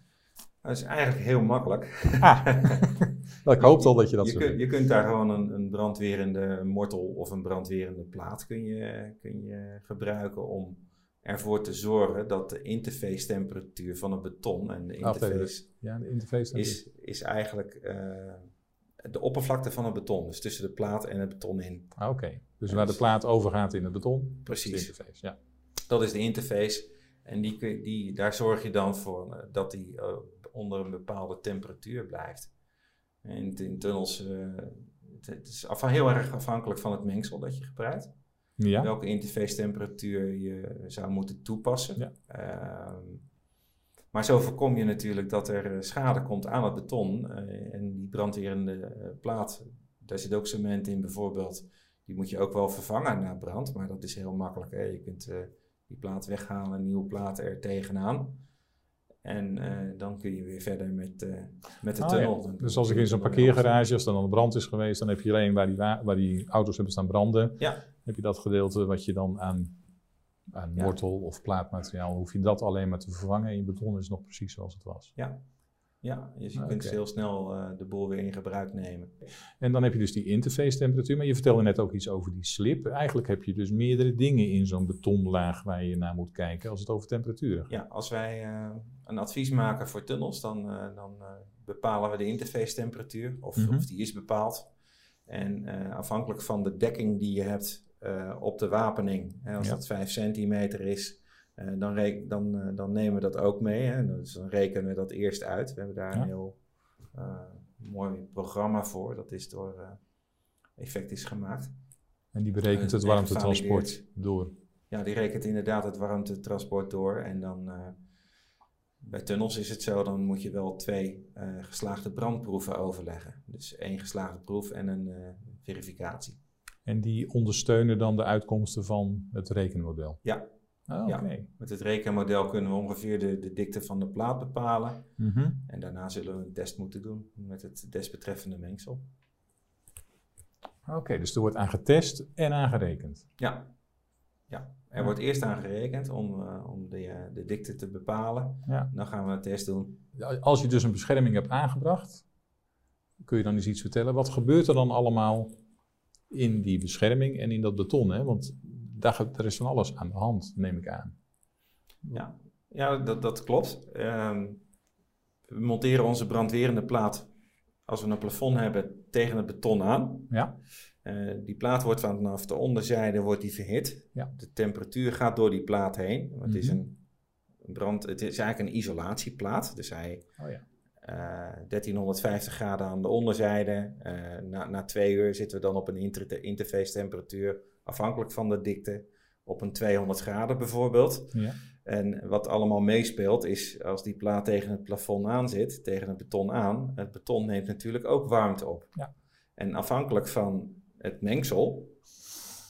Dat is eigenlijk heel makkelijk. Nou, ik hoop al dat je dat je, zo kunt, je kunt daar gewoon een, een brandwerende mortel of een brandwerende plaat kun je, kun je gebruiken om ervoor te zorgen dat de interface temperatuur van het beton en de interface Ja, de interface. is, is eigenlijk eh, de oppervlakte van het beton. Dus tussen de plaat en het beton in. Ah, Oké, dus waar de dus- plaat overgaat in het beton, is de Precies. interface. Ja. Dat is de interface. En die, die, daar zorg je dan voor eh, dat die eh, onder een bepaalde temperatuur blijft. En in, tunnels, eh, het, het is af, heel erg afhankelijk van het mengsel dat je gebruikt. Ja. Welke interface temperatuur je zou moeten toepassen. Ja. Ehm, maar zo voorkom je natuurlijk dat er eh, schade komt aan het beton. eh, en die brandwerende plaat, daar zit ook cement in bijvoorbeeld. Die moet je ook wel vervangen na brand. Maar dat is heel makkelijk. Hè? Je kunt die plaat weghalen, een nieuwe plaat er tegenaan. En eh, dan kun je weer verder met, eh, met de Ah, tunnel. ja. Dus als ik in zo'n parkeergarage, als er dan een brand is geweest, dan heb je alleen waar die, wa- waar die auto's hebben staan branden, Ja. heb je dat gedeelte wat je dan aan, aan Ja. wortel of plaatmateriaal, hoef je dat alleen maar te vervangen en je beton is nog precies zoals het was. Ja, dus je Ah, kunt heel snel eh, de boel weer in gebruik nemen. En dan heb je dus die interface temperatuur, maar je vertelde net ook iets over die slip. Eigenlijk heb je dus meerdere dingen in zo'n betonlaag waar je naar moet kijken als het over temperaturen gaat. Ja, als wij eh, een advies maken voor tunnels, dan, eh, dan bepalen we de interface temperatuur, of, Mhm. of die is bepaald. En afhankelijk van de dekking die je hebt op de wapening, hè, als Ja. dat 5 centimeter is, dan, reken- dan, eh, dan nemen we dat ook mee. Hè. Dus dan rekenen we dat eerst uit. We hebben daar Ja. een heel eh, mooi programma voor, dat is door eh Effectis gemaakt. En die berekent Eh, het warmtetransport door. Ja, die rekent inderdaad het warmtetransport door. En dan eh, bij tunnels is het zo, dan moet je wel twee eh, geslaagde brandproeven overleggen. Dus één geslaagde proef en een eh, verificatie. En die ondersteunen dan de uitkomsten van het rekenmodel. Ja, Oh, Ja. Met het rekenmodel kunnen we ongeveer de, de dikte van de plaat bepalen. Mhm. En daarna zullen we een test moeten doen met het desbetreffende mengsel. Oké, dus er wordt aan getest en aangerekend. Ja, ja. er Ja. wordt eerst aan gerekend om, eh, om de, eh, de dikte te bepalen. Ja. Dan gaan we een test doen. Als je dus een bescherming hebt aangebracht, kun je dan eens iets vertellen. Wat gebeurt er dan allemaal in die bescherming en in dat beton? Hè? Want daar, er is van alles aan de hand, neem ik aan. Ja, dat, dat klopt. Ehm, we monteren onze brandwerende plaat als we een plafond hebben tegen het beton aan. Ja. Eh, die plaat wordt vanaf de onderzijde wordt die verhit. Ja. De temperatuur gaat door die plaat heen. Het is Mhm. een brand, het is eigenlijk een isolatieplaat. Dus hij Oh ja. eh 1350 graden aan de onderzijde. Eh, na, na twee uur zitten we dan op een inter interface temperatuur, afhankelijk van de dikte, op een 200 graden bijvoorbeeld. Ja. En wat allemaal meespeelt is als die plaat tegen het plafond aan zit, tegen het beton aan, het beton neemt natuurlijk ook warmte op. Ja. En afhankelijk van het mengsel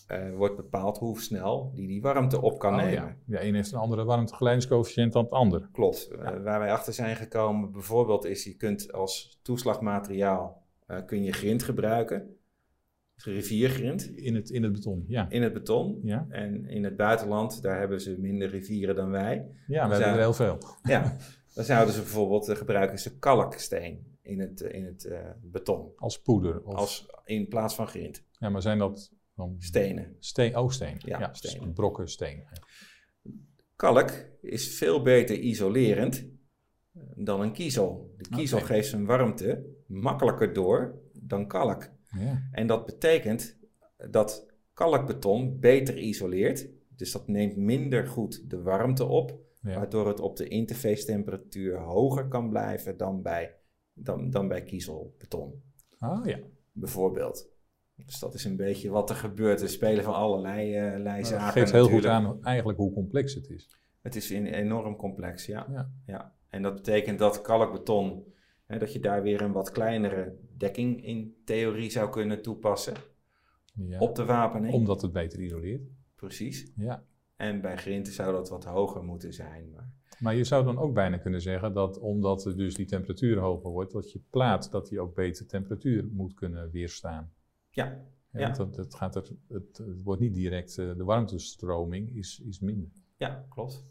eh, wordt bepaald hoe snel die die warmte op kan Oh nemen. ja. ja, een heeft een andere warmtegeleidingscoëfficiënt dan het ander. Klopt. Eh, waar wij achter zijn gekomen bijvoorbeeld is, je kunt als toeslagmateriaal eh, kun je grind gebruiken. Riviergrind In het, in het beton, ja. in het beton. Ja, En in het buitenland, daar hebben ze minder rivieren dan wij. ja we hebben er heel veel. Ja, dan zouden ze bijvoorbeeld eh, gebruiken ze kalksteen in het, eh, in het eh, beton. Als poeder. Of, Als, in plaats van grind. Ja, maar zijn dat dan Stenen. Steen, oh, steen. Ja, stenen. Brokken steen. Kalk is veel beter isolerend dan een kiezel. De kiezel geeft zijn warmte makkelijker door dan kalk. Ja. En dat betekent dat kalkbeton beter isoleert. Dus dat neemt minder goed de warmte op. Ja. Waardoor het op de interface temperatuur hoger kan blijven dan bij, dan, dan bij kiezelbeton. Ah ja. Bijvoorbeeld. Dus dat is een beetje wat er gebeurt. Er spelen van allerlei, eh, allerlei Dat zaken. geeft heel goed aan eigenlijk hoe complex het is. Het is in- enorm complex, ja. Ja. ja. En dat betekent dat kalkbeton, hè, dat je daar weer een wat kleinere dekking in theorie zou kunnen toepassen Ja. op de wapening. Omdat het beter isoleert. Precies. Ja. En bij grinten zou dat wat hoger moeten zijn. Maar Maar je zou dan ook bijna kunnen zeggen dat omdat er dus die temperatuur hoger wordt, dat je plaat dat die ook beter temperatuur moet kunnen weerstaan. ja, Ja, dat, dat gaat er, het, het wordt niet direct, eh, de warmtestroming is, is minder. ja, klopt.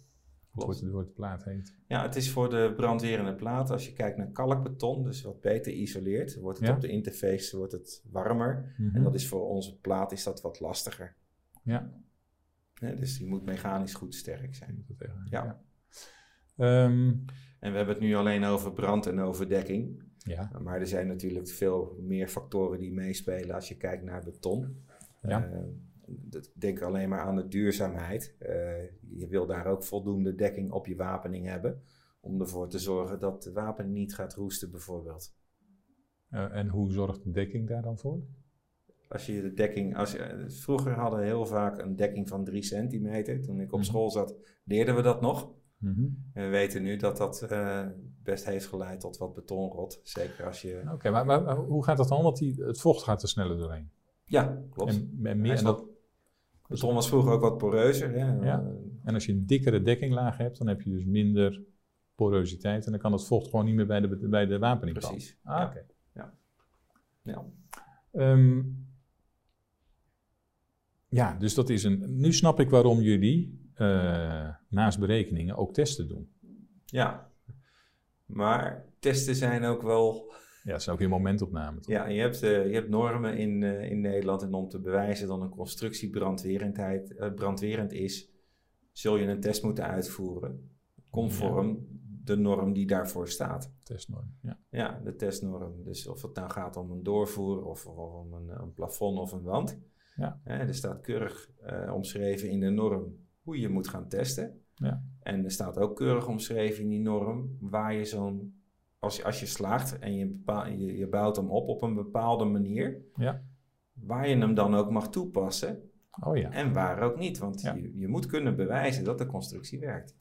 Het Klopt. wordt, het wordt de plaat heet. Ja, het is voor de brandwerende plaat. Als je kijkt naar kalkbeton, dus wat beter isoleert, wordt het Ja. op de interface wordt het warmer. En dat is voor onze plaat is dat wat lastiger. Ja. Dus die moet mechanisch goed sterk zijn. Ja. Ehm, En we hebben het nu alleen over brand en overdekking. ja. Maar er zijn natuurlijk veel meer factoren die meespelen als je kijkt naar beton. Ja. Eh, dat- denk alleen maar aan de duurzaamheid. Eh, je wil daar ook voldoende dekking op je wapening hebben. Om ervoor te zorgen dat de wapen niet gaat roesten, bijvoorbeeld. Eh, en hoe zorgt de dekking daar dan voor? Als je de dekking. Als je, vroeger hadden we heel vaak een dekking van 3 centimeter. Toen ik op Mhm. school zat, leerden we dat nog. En we weten nu dat dat eh, best heeft geleid tot wat betonrot. Zeker als je. Oké, maar, maar, maar hoe gaat dat dan? Want die, het vocht gaat er sneller doorheen. Ja, klopt. En, meer, en, wat- dat, Beton was vroeger ook wat poreuzer. Hè? Ja. En als je een dikkere dekkinglaag hebt, dan heb je dus minder porositeit. En dan kan het vocht gewoon niet meer bij de, bij de wapening komen. Precies. Ah, ja. oké. Ja. Ehm, ja, dus dat is een. Nu snap ik waarom jullie eh, naast berekeningen ook testen doen. ja. Maar testen zijn ook wel. Ja, dat is ook in momentopname. toch? Ja, je hebt, eh, je hebt normen in, eh, in Nederland. En om te bewijzen dat een constructie brandwerendheid, eh, brandwerend is, zul je een test moeten uitvoeren. Conform de norm die daarvoor staat. Testnorm. Ja. Ja, de testnorm. Dus of het nou gaat om een doorvoer of, of om een, een plafond of een wand. Ja. Er staat keurig omschreven in de norm hoe je moet gaan testen. Ja. En er staat ook keurig omschreven in die norm waar je zo'n... Als je, als je slaagt en je, bepaal, je, je bouwt hem op op een bepaalde manier... Ja. waar je hem dan ook mag toepassen Oh ja. en waar ook niet. Want Ja. je, je moet kunnen bewijzen dat de constructie werkt.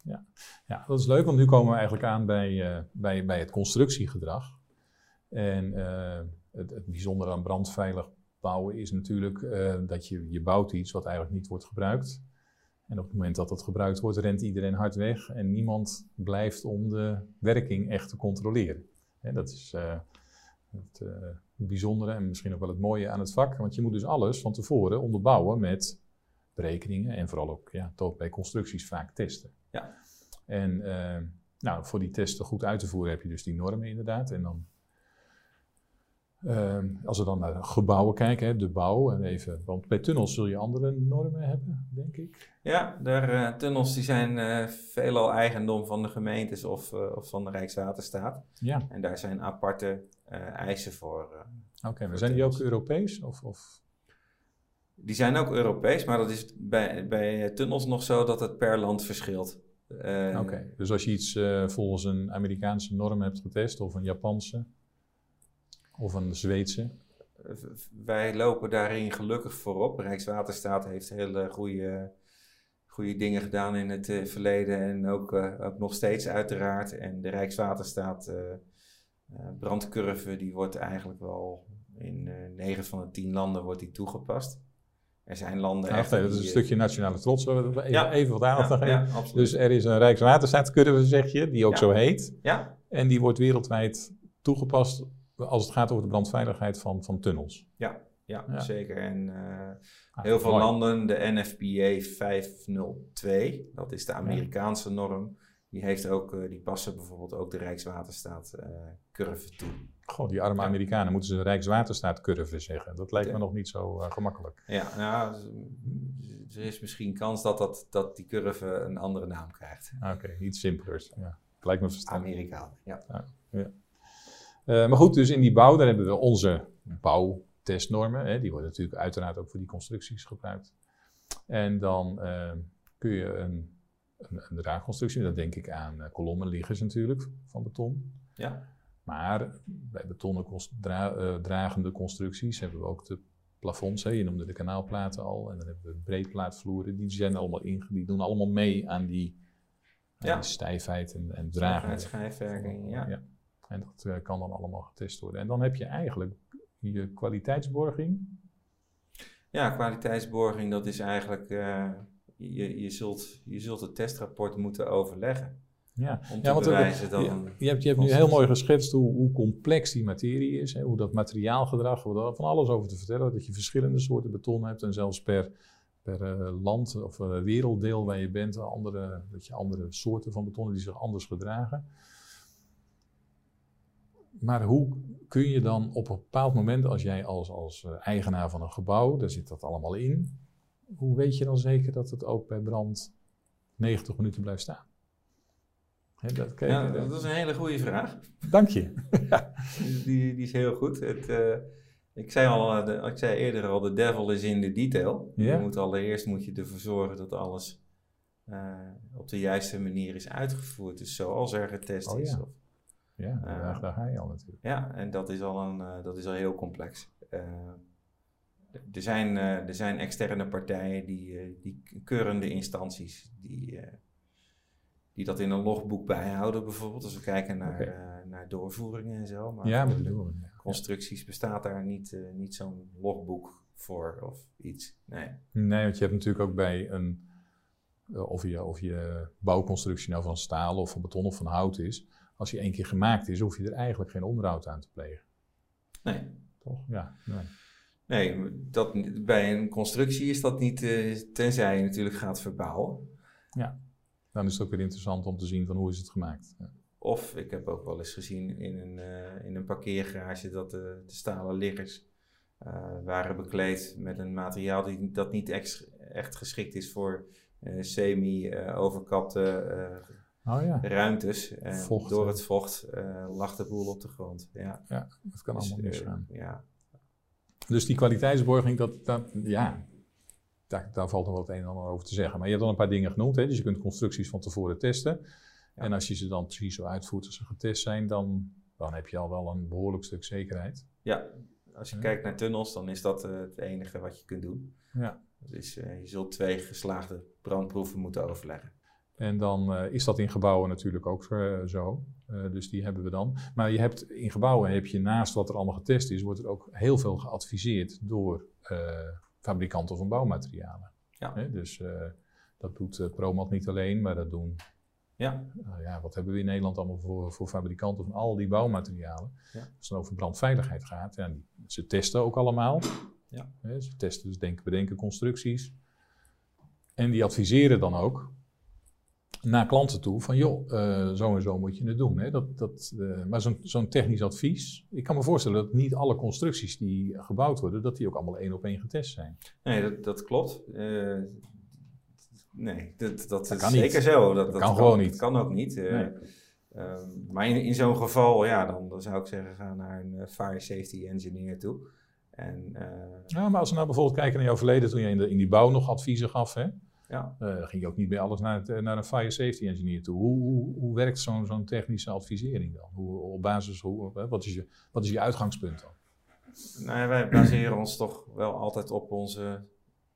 ja, dat is leuk, want nu komen we eigenlijk aan bij, eh, bij, bij het constructiegedrag. En eh, het, het bijzondere aan brandveilig bouwen is natuurlijk eh, dat je, je bouwt iets wat eigenlijk niet wordt gebruikt. En op het moment dat dat gebruikt wordt, rent iedereen hard weg en niemand blijft om de werking echt te controleren. Hè, dat is uh, het uh, bijzondere en misschien ook wel het mooie aan het vak, want je moet dus alles van tevoren onderbouwen met berekeningen en vooral ook ja, toch bij constructies vaak testen. Ja. En uh, nou, voor die testen goed uit te voeren heb je dus die normen inderdaad. En dan uh, als we dan naar gebouwen kijken, hè, de bouw, en even, want bij tunnels zul je andere normen hebben, denk ik. Ja, de uh, tunnels die zijn uh, veelal eigendom van de gemeentes of, uh, of van de Rijkswaterstaat. Ja. En daar zijn aparte eisen voor. Oké, okay, maar zijn die ook Europees? Of, of? Die zijn ook Europees, maar dat is bij, bij tunnels nog zo dat het per land verschilt. Oké, okay. dus als je iets volgens een Amerikaanse norm hebt getest of een Japanse, of een Zweedse? Wij lopen daarin gelukkig voorop. Rijkswaterstaat heeft hele goede, goede dingen gedaan in het uh, verleden en ook, uh, ook nog steeds uiteraard. En de Rijkswaterstaat uh, brandcurve die wordt eigenlijk wel in 9 van de 10 landen wordt die toegepast. Er zijn landen. Ah, dat is een stukje nationale trots. Even, ja, even wat aandacht ja, geven. dus er is een Rijkswaterstaatcurve, zeg je, die ook zo heet. Ja, En die wordt wereldwijd toegepast als het gaat over de brandveiligheid van, van tunnels. ja, ja, Ja. zeker. En eh, Ah, heel veel mooi. landen, de NFPA 502, dat is de Amerikaanse norm, die, heeft ook, eh, die passen bijvoorbeeld ook de Rijkswaterstaat eh curve toe. Goh, die arme Ja. Amerikanen moeten ze Rijkswaterstaatcurve zeggen. Dat lijkt me Ja. nog niet zo gemakkelijk. Ja, nou, er is misschien kans dat, dat, dat die curve een andere naam krijgt. Ah, Oké, iets simpeler. Ja. Lijkt me verstandig. Amerikaan, ja. Eh, maar goed, dus in die bouw, daar hebben we onze bouwtestnormen. Hè, die worden natuurlijk uiteraard ook voor die constructies gebruikt. En dan eh, kun je een, een, een draagconstructie, dat denk ik aan eh, kolommenliggers natuurlijk, van beton. Ja, Maar bij betonnen dra- eh, dragende constructies hebben we ook de plafonds. Hè. Je noemde de kanaalplaten al. En dan hebben we breedplaatvloeren. Die, zijn allemaal inge- die doen allemaal mee aan die, aan Ja. die stijfheid en, en dragen. schijfwerking, ja. En dat eh, kan dan allemaal getest worden. En dan heb je eigenlijk je kwaliteitsborging. Ja, kwaliteitsborging, dat is eigenlijk, eh, je, je, zult, je zult het testrapport moeten overleggen. Ja, Om te ja want er- bewijzen dat je, hebt, je hebt nu heel mooi geschetst hoe, hoe complex die materie is. Hè, hoe dat materiaalgedrag, we daar van alles over te vertellen. Dat je verschillende soorten beton hebt en zelfs per, per eh, land of eh, werelddeel waar je bent, andere, dat je andere soorten van betonnen die zich anders gedragen. Maar hoe kun je dan op een bepaald moment, als jij als, als eh, eigenaar van een gebouw, daar zit dat allemaal in, hoe weet je dan zeker dat het ook bij brand 90 minuten blijft staan? Dat, kijk, Ja, eh, dat is een hele goede vraag. Dank je. Die, die is heel goed. Het, eh, ik, zei al, de- ik zei eerder al, de devil is in de detail. Je moet allereerst moet je ervoor zorgen dat alles op de juiste manier is uitgevoerd. Dus zoals er getest Oh, is. ja. Of, Ja, daar, daar ga je al natuurlijk. ja, en dat is al, een, eh, dat is al heel complex. Eh, er, zijn, eh, er zijn externe partijen, die, die keurende instanties, die, die dat in een logboek bijhouden bijvoorbeeld. Als we kijken naar, naar doorvoeringen en zo. Maar Ja, maar de constructies bestaat daar niet, niet zo'n logboek voor of iets. Nee. Nee, want je hebt natuurlijk ook bij een, of je, of je bouwconstructie nou van staal of van beton of van hout is, als die één keer gemaakt is, hoef je er eigenlijk geen onderhoud aan te plegen. Nee. Toch? Ja. Nee. Nee, dat, bij een constructie is dat niet, eh, tenzij je natuurlijk gaat verbouwen. Dan is het ook weer interessant om te zien van hoe is het gemaakt. Ja. Of ik heb ook wel eens gezien in een, eh, in een parkeergarage dat de, de stalen liggers eh, waren bekleed met een materiaal die, dat niet ex- echt geschikt is voor eh, semi-overkapte eh, Oh ja, ruimtes. En Vocht, door het vocht eh, lag de boel op de grond. Ja, dat kan Dus, allemaal eh, misgaan. ja. Dus die kwaliteitsborging, dat, dat, ja, daar, daar valt nog wat een en ander over te zeggen. Maar je hebt al een paar dingen genoemd. Hè? Dus je kunt constructies van tevoren testen. Ja. En als je ze dan precies zo uitvoert als ze getest zijn, dan, dan heb je al wel een behoorlijk stuk zekerheid. ja, als je Ja. kijkt naar tunnels, dan is dat eh, het enige wat je kunt doen. Ja. Dus eh, je zult twee geslaagde brandproeven moeten overleggen. En dan eh, is dat in gebouwen natuurlijk ook eh, zo. Eh, dus die hebben we dan. Maar je hebt, in gebouwen heb je naast wat er allemaal getest is, wordt er ook heel veel geadviseerd door fabrikanten van bouwmaterialen. Ja. Hè, dus Dat doet Promat niet alleen, maar dat doen. Ja. Ja, wat hebben we in Nederland allemaal voor, voor fabrikanten van al die bouwmaterialen? Ja. Als het dan over brandveiligheid gaat, ja, ze testen ook allemaal. Ja. ze testen dus denken, bedenken constructies. En die adviseren dan ook naar klanten toe van joh, uh, zo en zo moet je het doen. Hè? Dat, dat, uh, maar zo'n zo'n technisch advies, ik kan me voorstellen dat niet alle constructies die gebouwd worden, dat die ook allemaal één op één getest zijn. Nee, dat, dat klopt. Uh, nee, dat, dat, Dat is kan zeker niet. zo. Dat, Dat kan gewoon niet. Dat kan ook niet. Nee. um, maar in, in zo'n geval, ja, dan, dan zou ik zeggen, ga naar een fire safety engineer toe. En, Ja, maar als we nou bijvoorbeeld kijken naar jouw verleden, toen je in, de, in die bouw nog adviezen gaf, hè, ja. uh, ging je ook niet bij alles naar, het, naar een fire safety engineer toe. Hoe, hoe, hoe werkt zo'n zo'n technische advisering dan? Hoe, op basis, hoe, wat, is je, wat is je uitgangspunt dan? Nou ja, wij baseren ons toch wel altijd op onze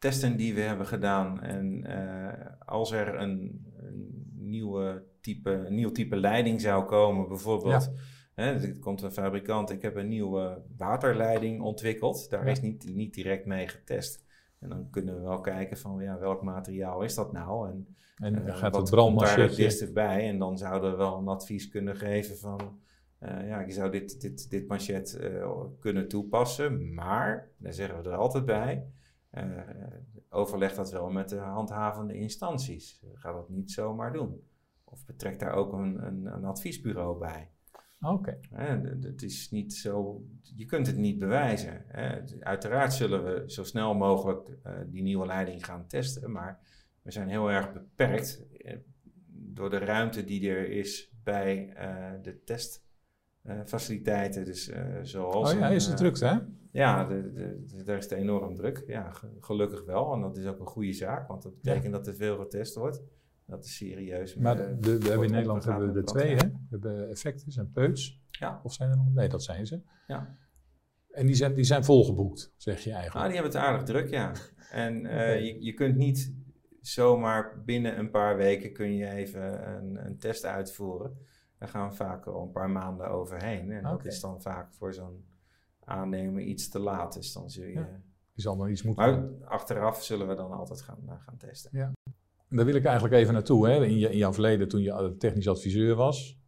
testen die we hebben gedaan. En uh, als er een, een, nieuwe type, een nieuw type leiding zou komen, bijvoorbeeld. Ja. Hè, er komt een fabrikant, ik heb een nieuwe waterleiding ontwikkeld. Daar ja. is niet, niet direct mee getest. En dan kunnen we wel kijken van ja, welk materiaal is dat nou? En, en uh, gaat wat het brandmachetje... daar het dichtst bij? En dan zouden we wel een advies kunnen geven van... Uh, ja, je zou dit, dit, dit manchet uh, kunnen toepassen, maar, daar zeggen we er altijd bij, overleg dat wel met de handhavende instanties. Ga dat niet zomaar doen. Of betrek daar ook een, een, een adviesbureau bij. Oké. Het is niet zo, je kunt het niet bewijzen. Hè. Uiteraard zullen we zo snel mogelijk uh, die nieuwe leiding gaan testen, maar we zijn heel erg beperkt uh, door de ruimte die er is bij uh, de testfaciliteiten. dus zoals. Oh ja, een, is het druk, hè? Ja, de, de, de, daar is het enorm druk. Ja, gelukkig wel. En dat is ook een goede zaak, want dat betekent ja. dat er veel getest wordt. Dat is serieus. Maar de, de, we hebben in Nederland hebben we er twee, hè? We hebben Effectus en Peuts. Ja. Of zijn er nog? Nee, dat zijn ze. Ja. En die zijn, die zijn volgeboekt, zeg je eigenlijk. Ah, die hebben het aardig druk, ja. En uh, okay. je, je kunt niet zomaar binnen een paar weken kun je even een, een test uitvoeren. Daar gaan we vaak al een paar maanden overheen. En dat is dan vaak voor zo'n aannemer iets te laat. Dus dan zul je... Ja. Je zal nog iets moeten Maar achteraf zullen we dan altijd gaan, uh, gaan testen. Ja. Daar wil ik eigenlijk even naartoe. Hè? In, je, in jouw verleden, toen je technisch adviseur was.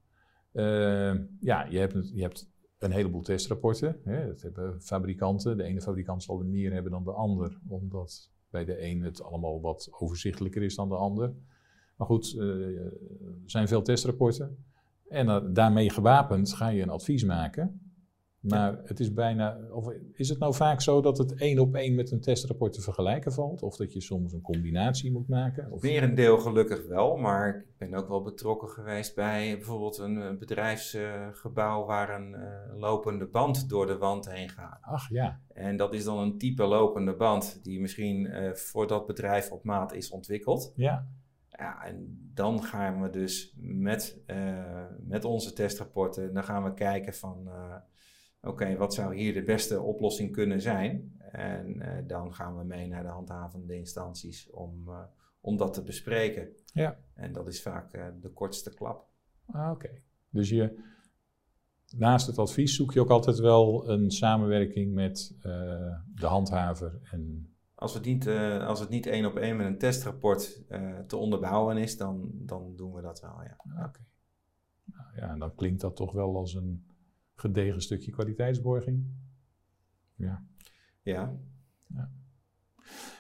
Uh, ja, je hebt, je hebt een heleboel testrapporten. Hè? Dat hebben fabrikanten. De ene fabrikant zal er meer hebben dan de ander. Omdat bij de een het allemaal wat overzichtelijker is dan de ander. Maar goed, uh, er zijn veel testrapporten. En uh, daarmee gewapend ga je een advies maken. Maar het is bijna. Of is het nou vaak zo dat het één op één met een testrapport te vergelijken valt? Of dat je soms een combinatie moet maken? Of... Meer een deel gelukkig wel, maar ik ben ook wel betrokken geweest bij bijvoorbeeld een bedrijfsgebouw waar een uh, lopende band door de wand heen gaat. Ach ja. En dat is dan een type lopende band die misschien uh, voor dat bedrijf op maat is ontwikkeld. Ja. Ja, en dan gaan we dus met, met onze testrapporten, dan gaan we kijken van oké, okay, wat zou hier de beste oplossing kunnen zijn? En uh, dan gaan we mee naar de handhavende instanties om, uh, om dat te bespreken. Ja. En dat is vaak uh, de kortste klap. Ah, Oké. Okay. Dus je, naast het advies zoek je ook altijd wel een samenwerking met de handhaver en... Als het, niet, als het niet één op één met een testrapport te onderbouwen is, dan, dan doen we dat wel, ja. Oké. Okay. Nou, ja, dan klinkt dat toch wel als een gedegen stukje kwaliteitsborging. Ja. Ja. ja.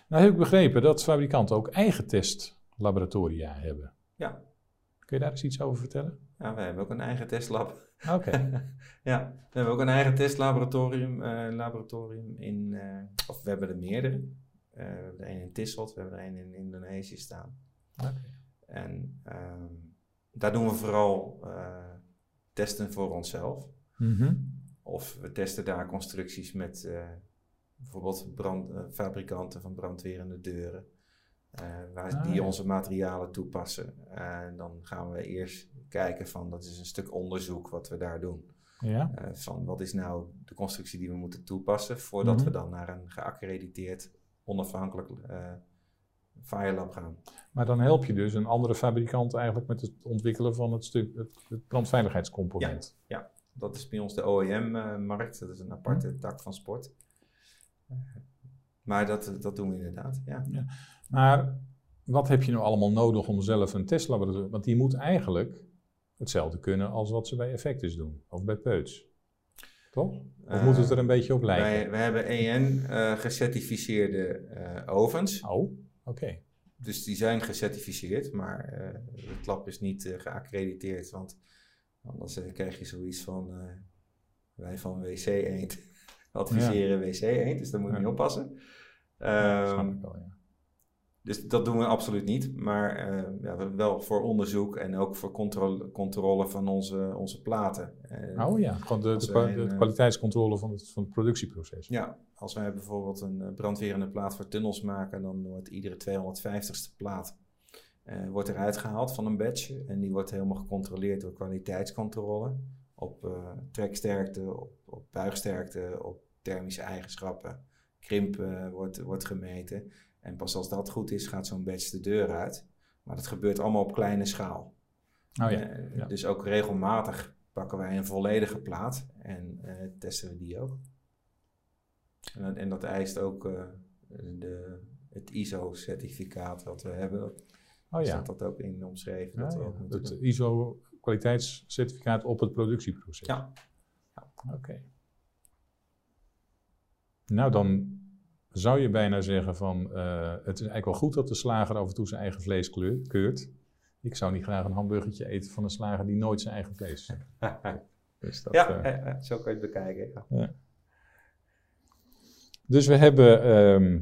Nou heb ik begrepen dat fabrikanten ook eigen testlaboratoria hebben. Ja. Kun je daar eens iets over vertellen? Ja, wij hebben ook een eigen testlab. Oké. Okay. ja, we hebben ook een eigen testlaboratorium uh, laboratorium in, uh, of we hebben er meerdere. Uh, we hebben er een in Tisselt, we hebben er een in Indonesië staan. Okay. En um, daar doen we vooral testen voor onszelf. Mm -hmm. Of we testen daar constructies met uh, bijvoorbeeld brand, uh, fabrikanten van brandwerende deuren. Uh, waar ah, die ja. onze materialen toepassen. En dan gaan we eerst kijken van, dat is een stuk onderzoek wat we daar doen. Ja. van wat is nou de constructie die we moeten toepassen, voordat mm -hmm. we dan naar een geaccrediteerd onafhankelijk Fire Lab gaan. Maar dan help je dus een andere fabrikant eigenlijk met het ontwikkelen van het stuk, het, het brandveiligheidscomponent. Ja, ja, dat is bij ons de OEM-markt. Dat is een aparte hm. tak van sport. Uh, maar dat, dat doen we inderdaad, ja. ja. Maar wat heb je nou allemaal nodig om zelf een testlaboratorium... Want die moet eigenlijk hetzelfde kunnen als wat ze bij Effectus doen. Of bij Peuts. Toch? Of Eh, moet het er een beetje op lijken? Wij, wij hebben EN eh, gecertificeerde eh, ovens. Oh, oké. Dus die zijn gecertificeerd, maar eh, het lab is niet eh, geaccrediteerd. Want anders eh, krijg je zoiets van eh, wij van WC Eend adviseren WC Eend. Dus daar moet je mee oppassen. Ik wel, ja. dus dat doen we absoluut niet. Maar eh, ja, we- wel voor onderzoek en ook voor controle, controle van onze, onze platen. Eh, Oh ja, gewoon de, de, wij kwaliteitscontrole van het, van het productieproces. Ja, als wij bijvoorbeeld een brandwerende plaat voor tunnels maken, dan wordt iedere 250ste plaat eh, wordt eruit gehaald van een badge. En die wordt helemaal gecontroleerd door kwaliteitscontrole. Op eh, treksterkte, op, op buigsterkte, op thermische eigenschappen. Krimp eh, wordt, wordt gemeten. En pas als dat goed is, gaat zo'n badge de deur uit. Maar dat gebeurt allemaal op kleine schaal. Oh ja, ja. Dus ook regelmatig pakken wij een volledige plaat en testen we die ook. En, dat- en dat eist ook de, het ISO-certificaat wat we hebben. Oh ja. Staat dat ook in omschreven? Ja, dat we ja. ook moeten Het doen. ISO kwaliteitscertificaat op het productieproces. Ja. Oké. Nou, dan zou je bijna zeggen van, eh, het is eigenlijk wel goed dat de slager af en toe zijn eigen vlees kleur- keurt. Ik zou niet graag een hamburgertje eten van een slager die nooit zijn eigen vlees dus dat, ja, eh, eh, zo kan je het bekijken. Ja. Dus we hebben ehm,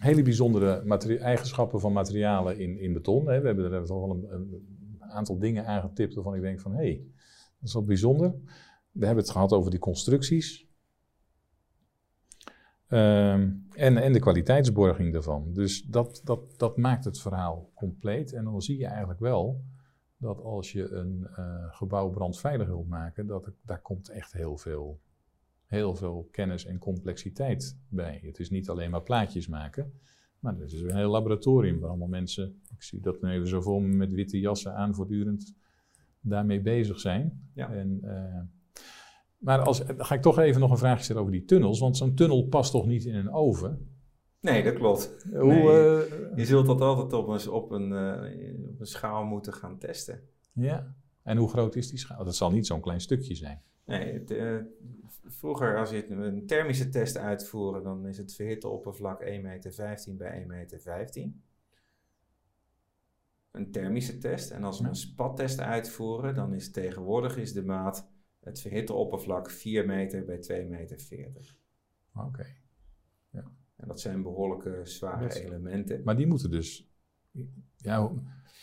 hele bijzondere eigenschappen van materialen in, in beton. Hè. We hebben er toch wel een, een aantal dingen aangetipt waarvan ik denk van, hé, hey, dat is wel bijzonder. We hebben het gehad over die constructies. Ehm, en, en de kwaliteitsborging daarvan. Dus dat, dat, dat maakt het verhaal compleet. En dan zie je eigenlijk wel dat als je een eh, gebouw brandveilig wilt maken, dat daar komt echt heel veel, heel veel kennis en complexiteit bij. Het is niet alleen maar plaatjes maken, maar het is een heel laboratorium waar allemaal mensen, ik zie dat nu even zo voor me met witte jassen aan, voortdurend daarmee bezig zijn. Ja. En, eh, maar als, dan ga ik toch even nog een vraagje stellen over die tunnels, want zo'n tunnel past toch niet in een oven? Nee, dat klopt. Hoe, Nee. eh, Je zult dat altijd op een, op, een, eh, op een schaal moeten gaan testen. ja. En hoe groot is die schaal? Dat zal niet zo'n klein stukje zijn. Nee, het, eh, vroeger als je een thermische test uitvoeren, dan is het verhitte oppervlak 1,15 meter bij 1,15 meter. Een thermische test. En als we Ja. een spattest uitvoeren, dan is tegenwoordig is de maat het verhitte oppervlak 4 meter bij 2,40 meter. Oké. En dat zijn behoorlijke zware elementen. Maar die moeten dus. Ja,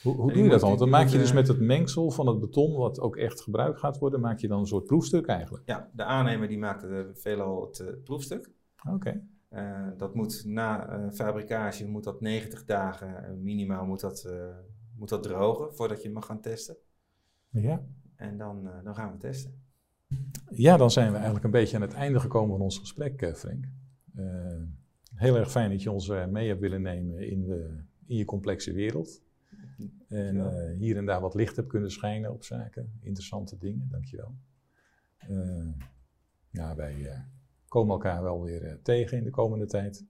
hoe, hoe, doe je dat dan? Want dan maak je dus met het mengsel van het beton, wat ook echt gebruikt gaat worden, maak je dan een soort proefstuk eigenlijk. Ja, de aannemer die maakt eh, veelal het eh, proefstuk. Oké. Eh, dat moet na eh, fabricage moet dat 90 dagen minimaal moet dat, eh, moet dat drogen voordat je mag gaan testen. Ja. En dan, eh, dan gaan we testen. ja, dan zijn we eigenlijk een beetje aan het einde gekomen van ons gesprek, eh, Frank. Eh, heel erg fijn dat je ons eh, mee hebt willen nemen in, de, in je complexe wereld. En Ja. eh, hier en daar wat licht hebt kunnen schijnen op zaken. Interessante dingen, dankjewel. Eh ja, wij eh, komen elkaar wel weer tegen in de komende tijd.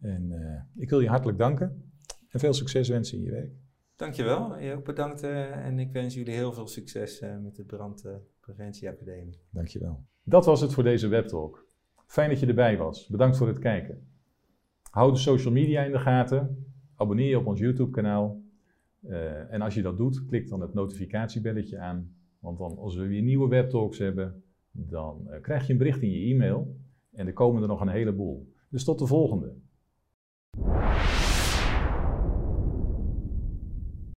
En ik wil je hartelijk danken en veel succes wensen in je werk. Dankjewel, je ook bedankt eh, en ik wens jullie heel veel succes met de Brandpreventieacademie. Dankjewel. Dat was het voor deze webtalk. Fijn dat je erbij was. Bedankt voor het kijken. Hou de social media in de gaten. Abonneer je op ons YouTube kanaal. Eh, en als je dat doet, klik dan het notificatiebelletje aan. Want dan als we weer nieuwe webtalks hebben, dan eh, krijg je een bericht in je e-mail. En er komen er nog een heleboel. Dus tot de volgende.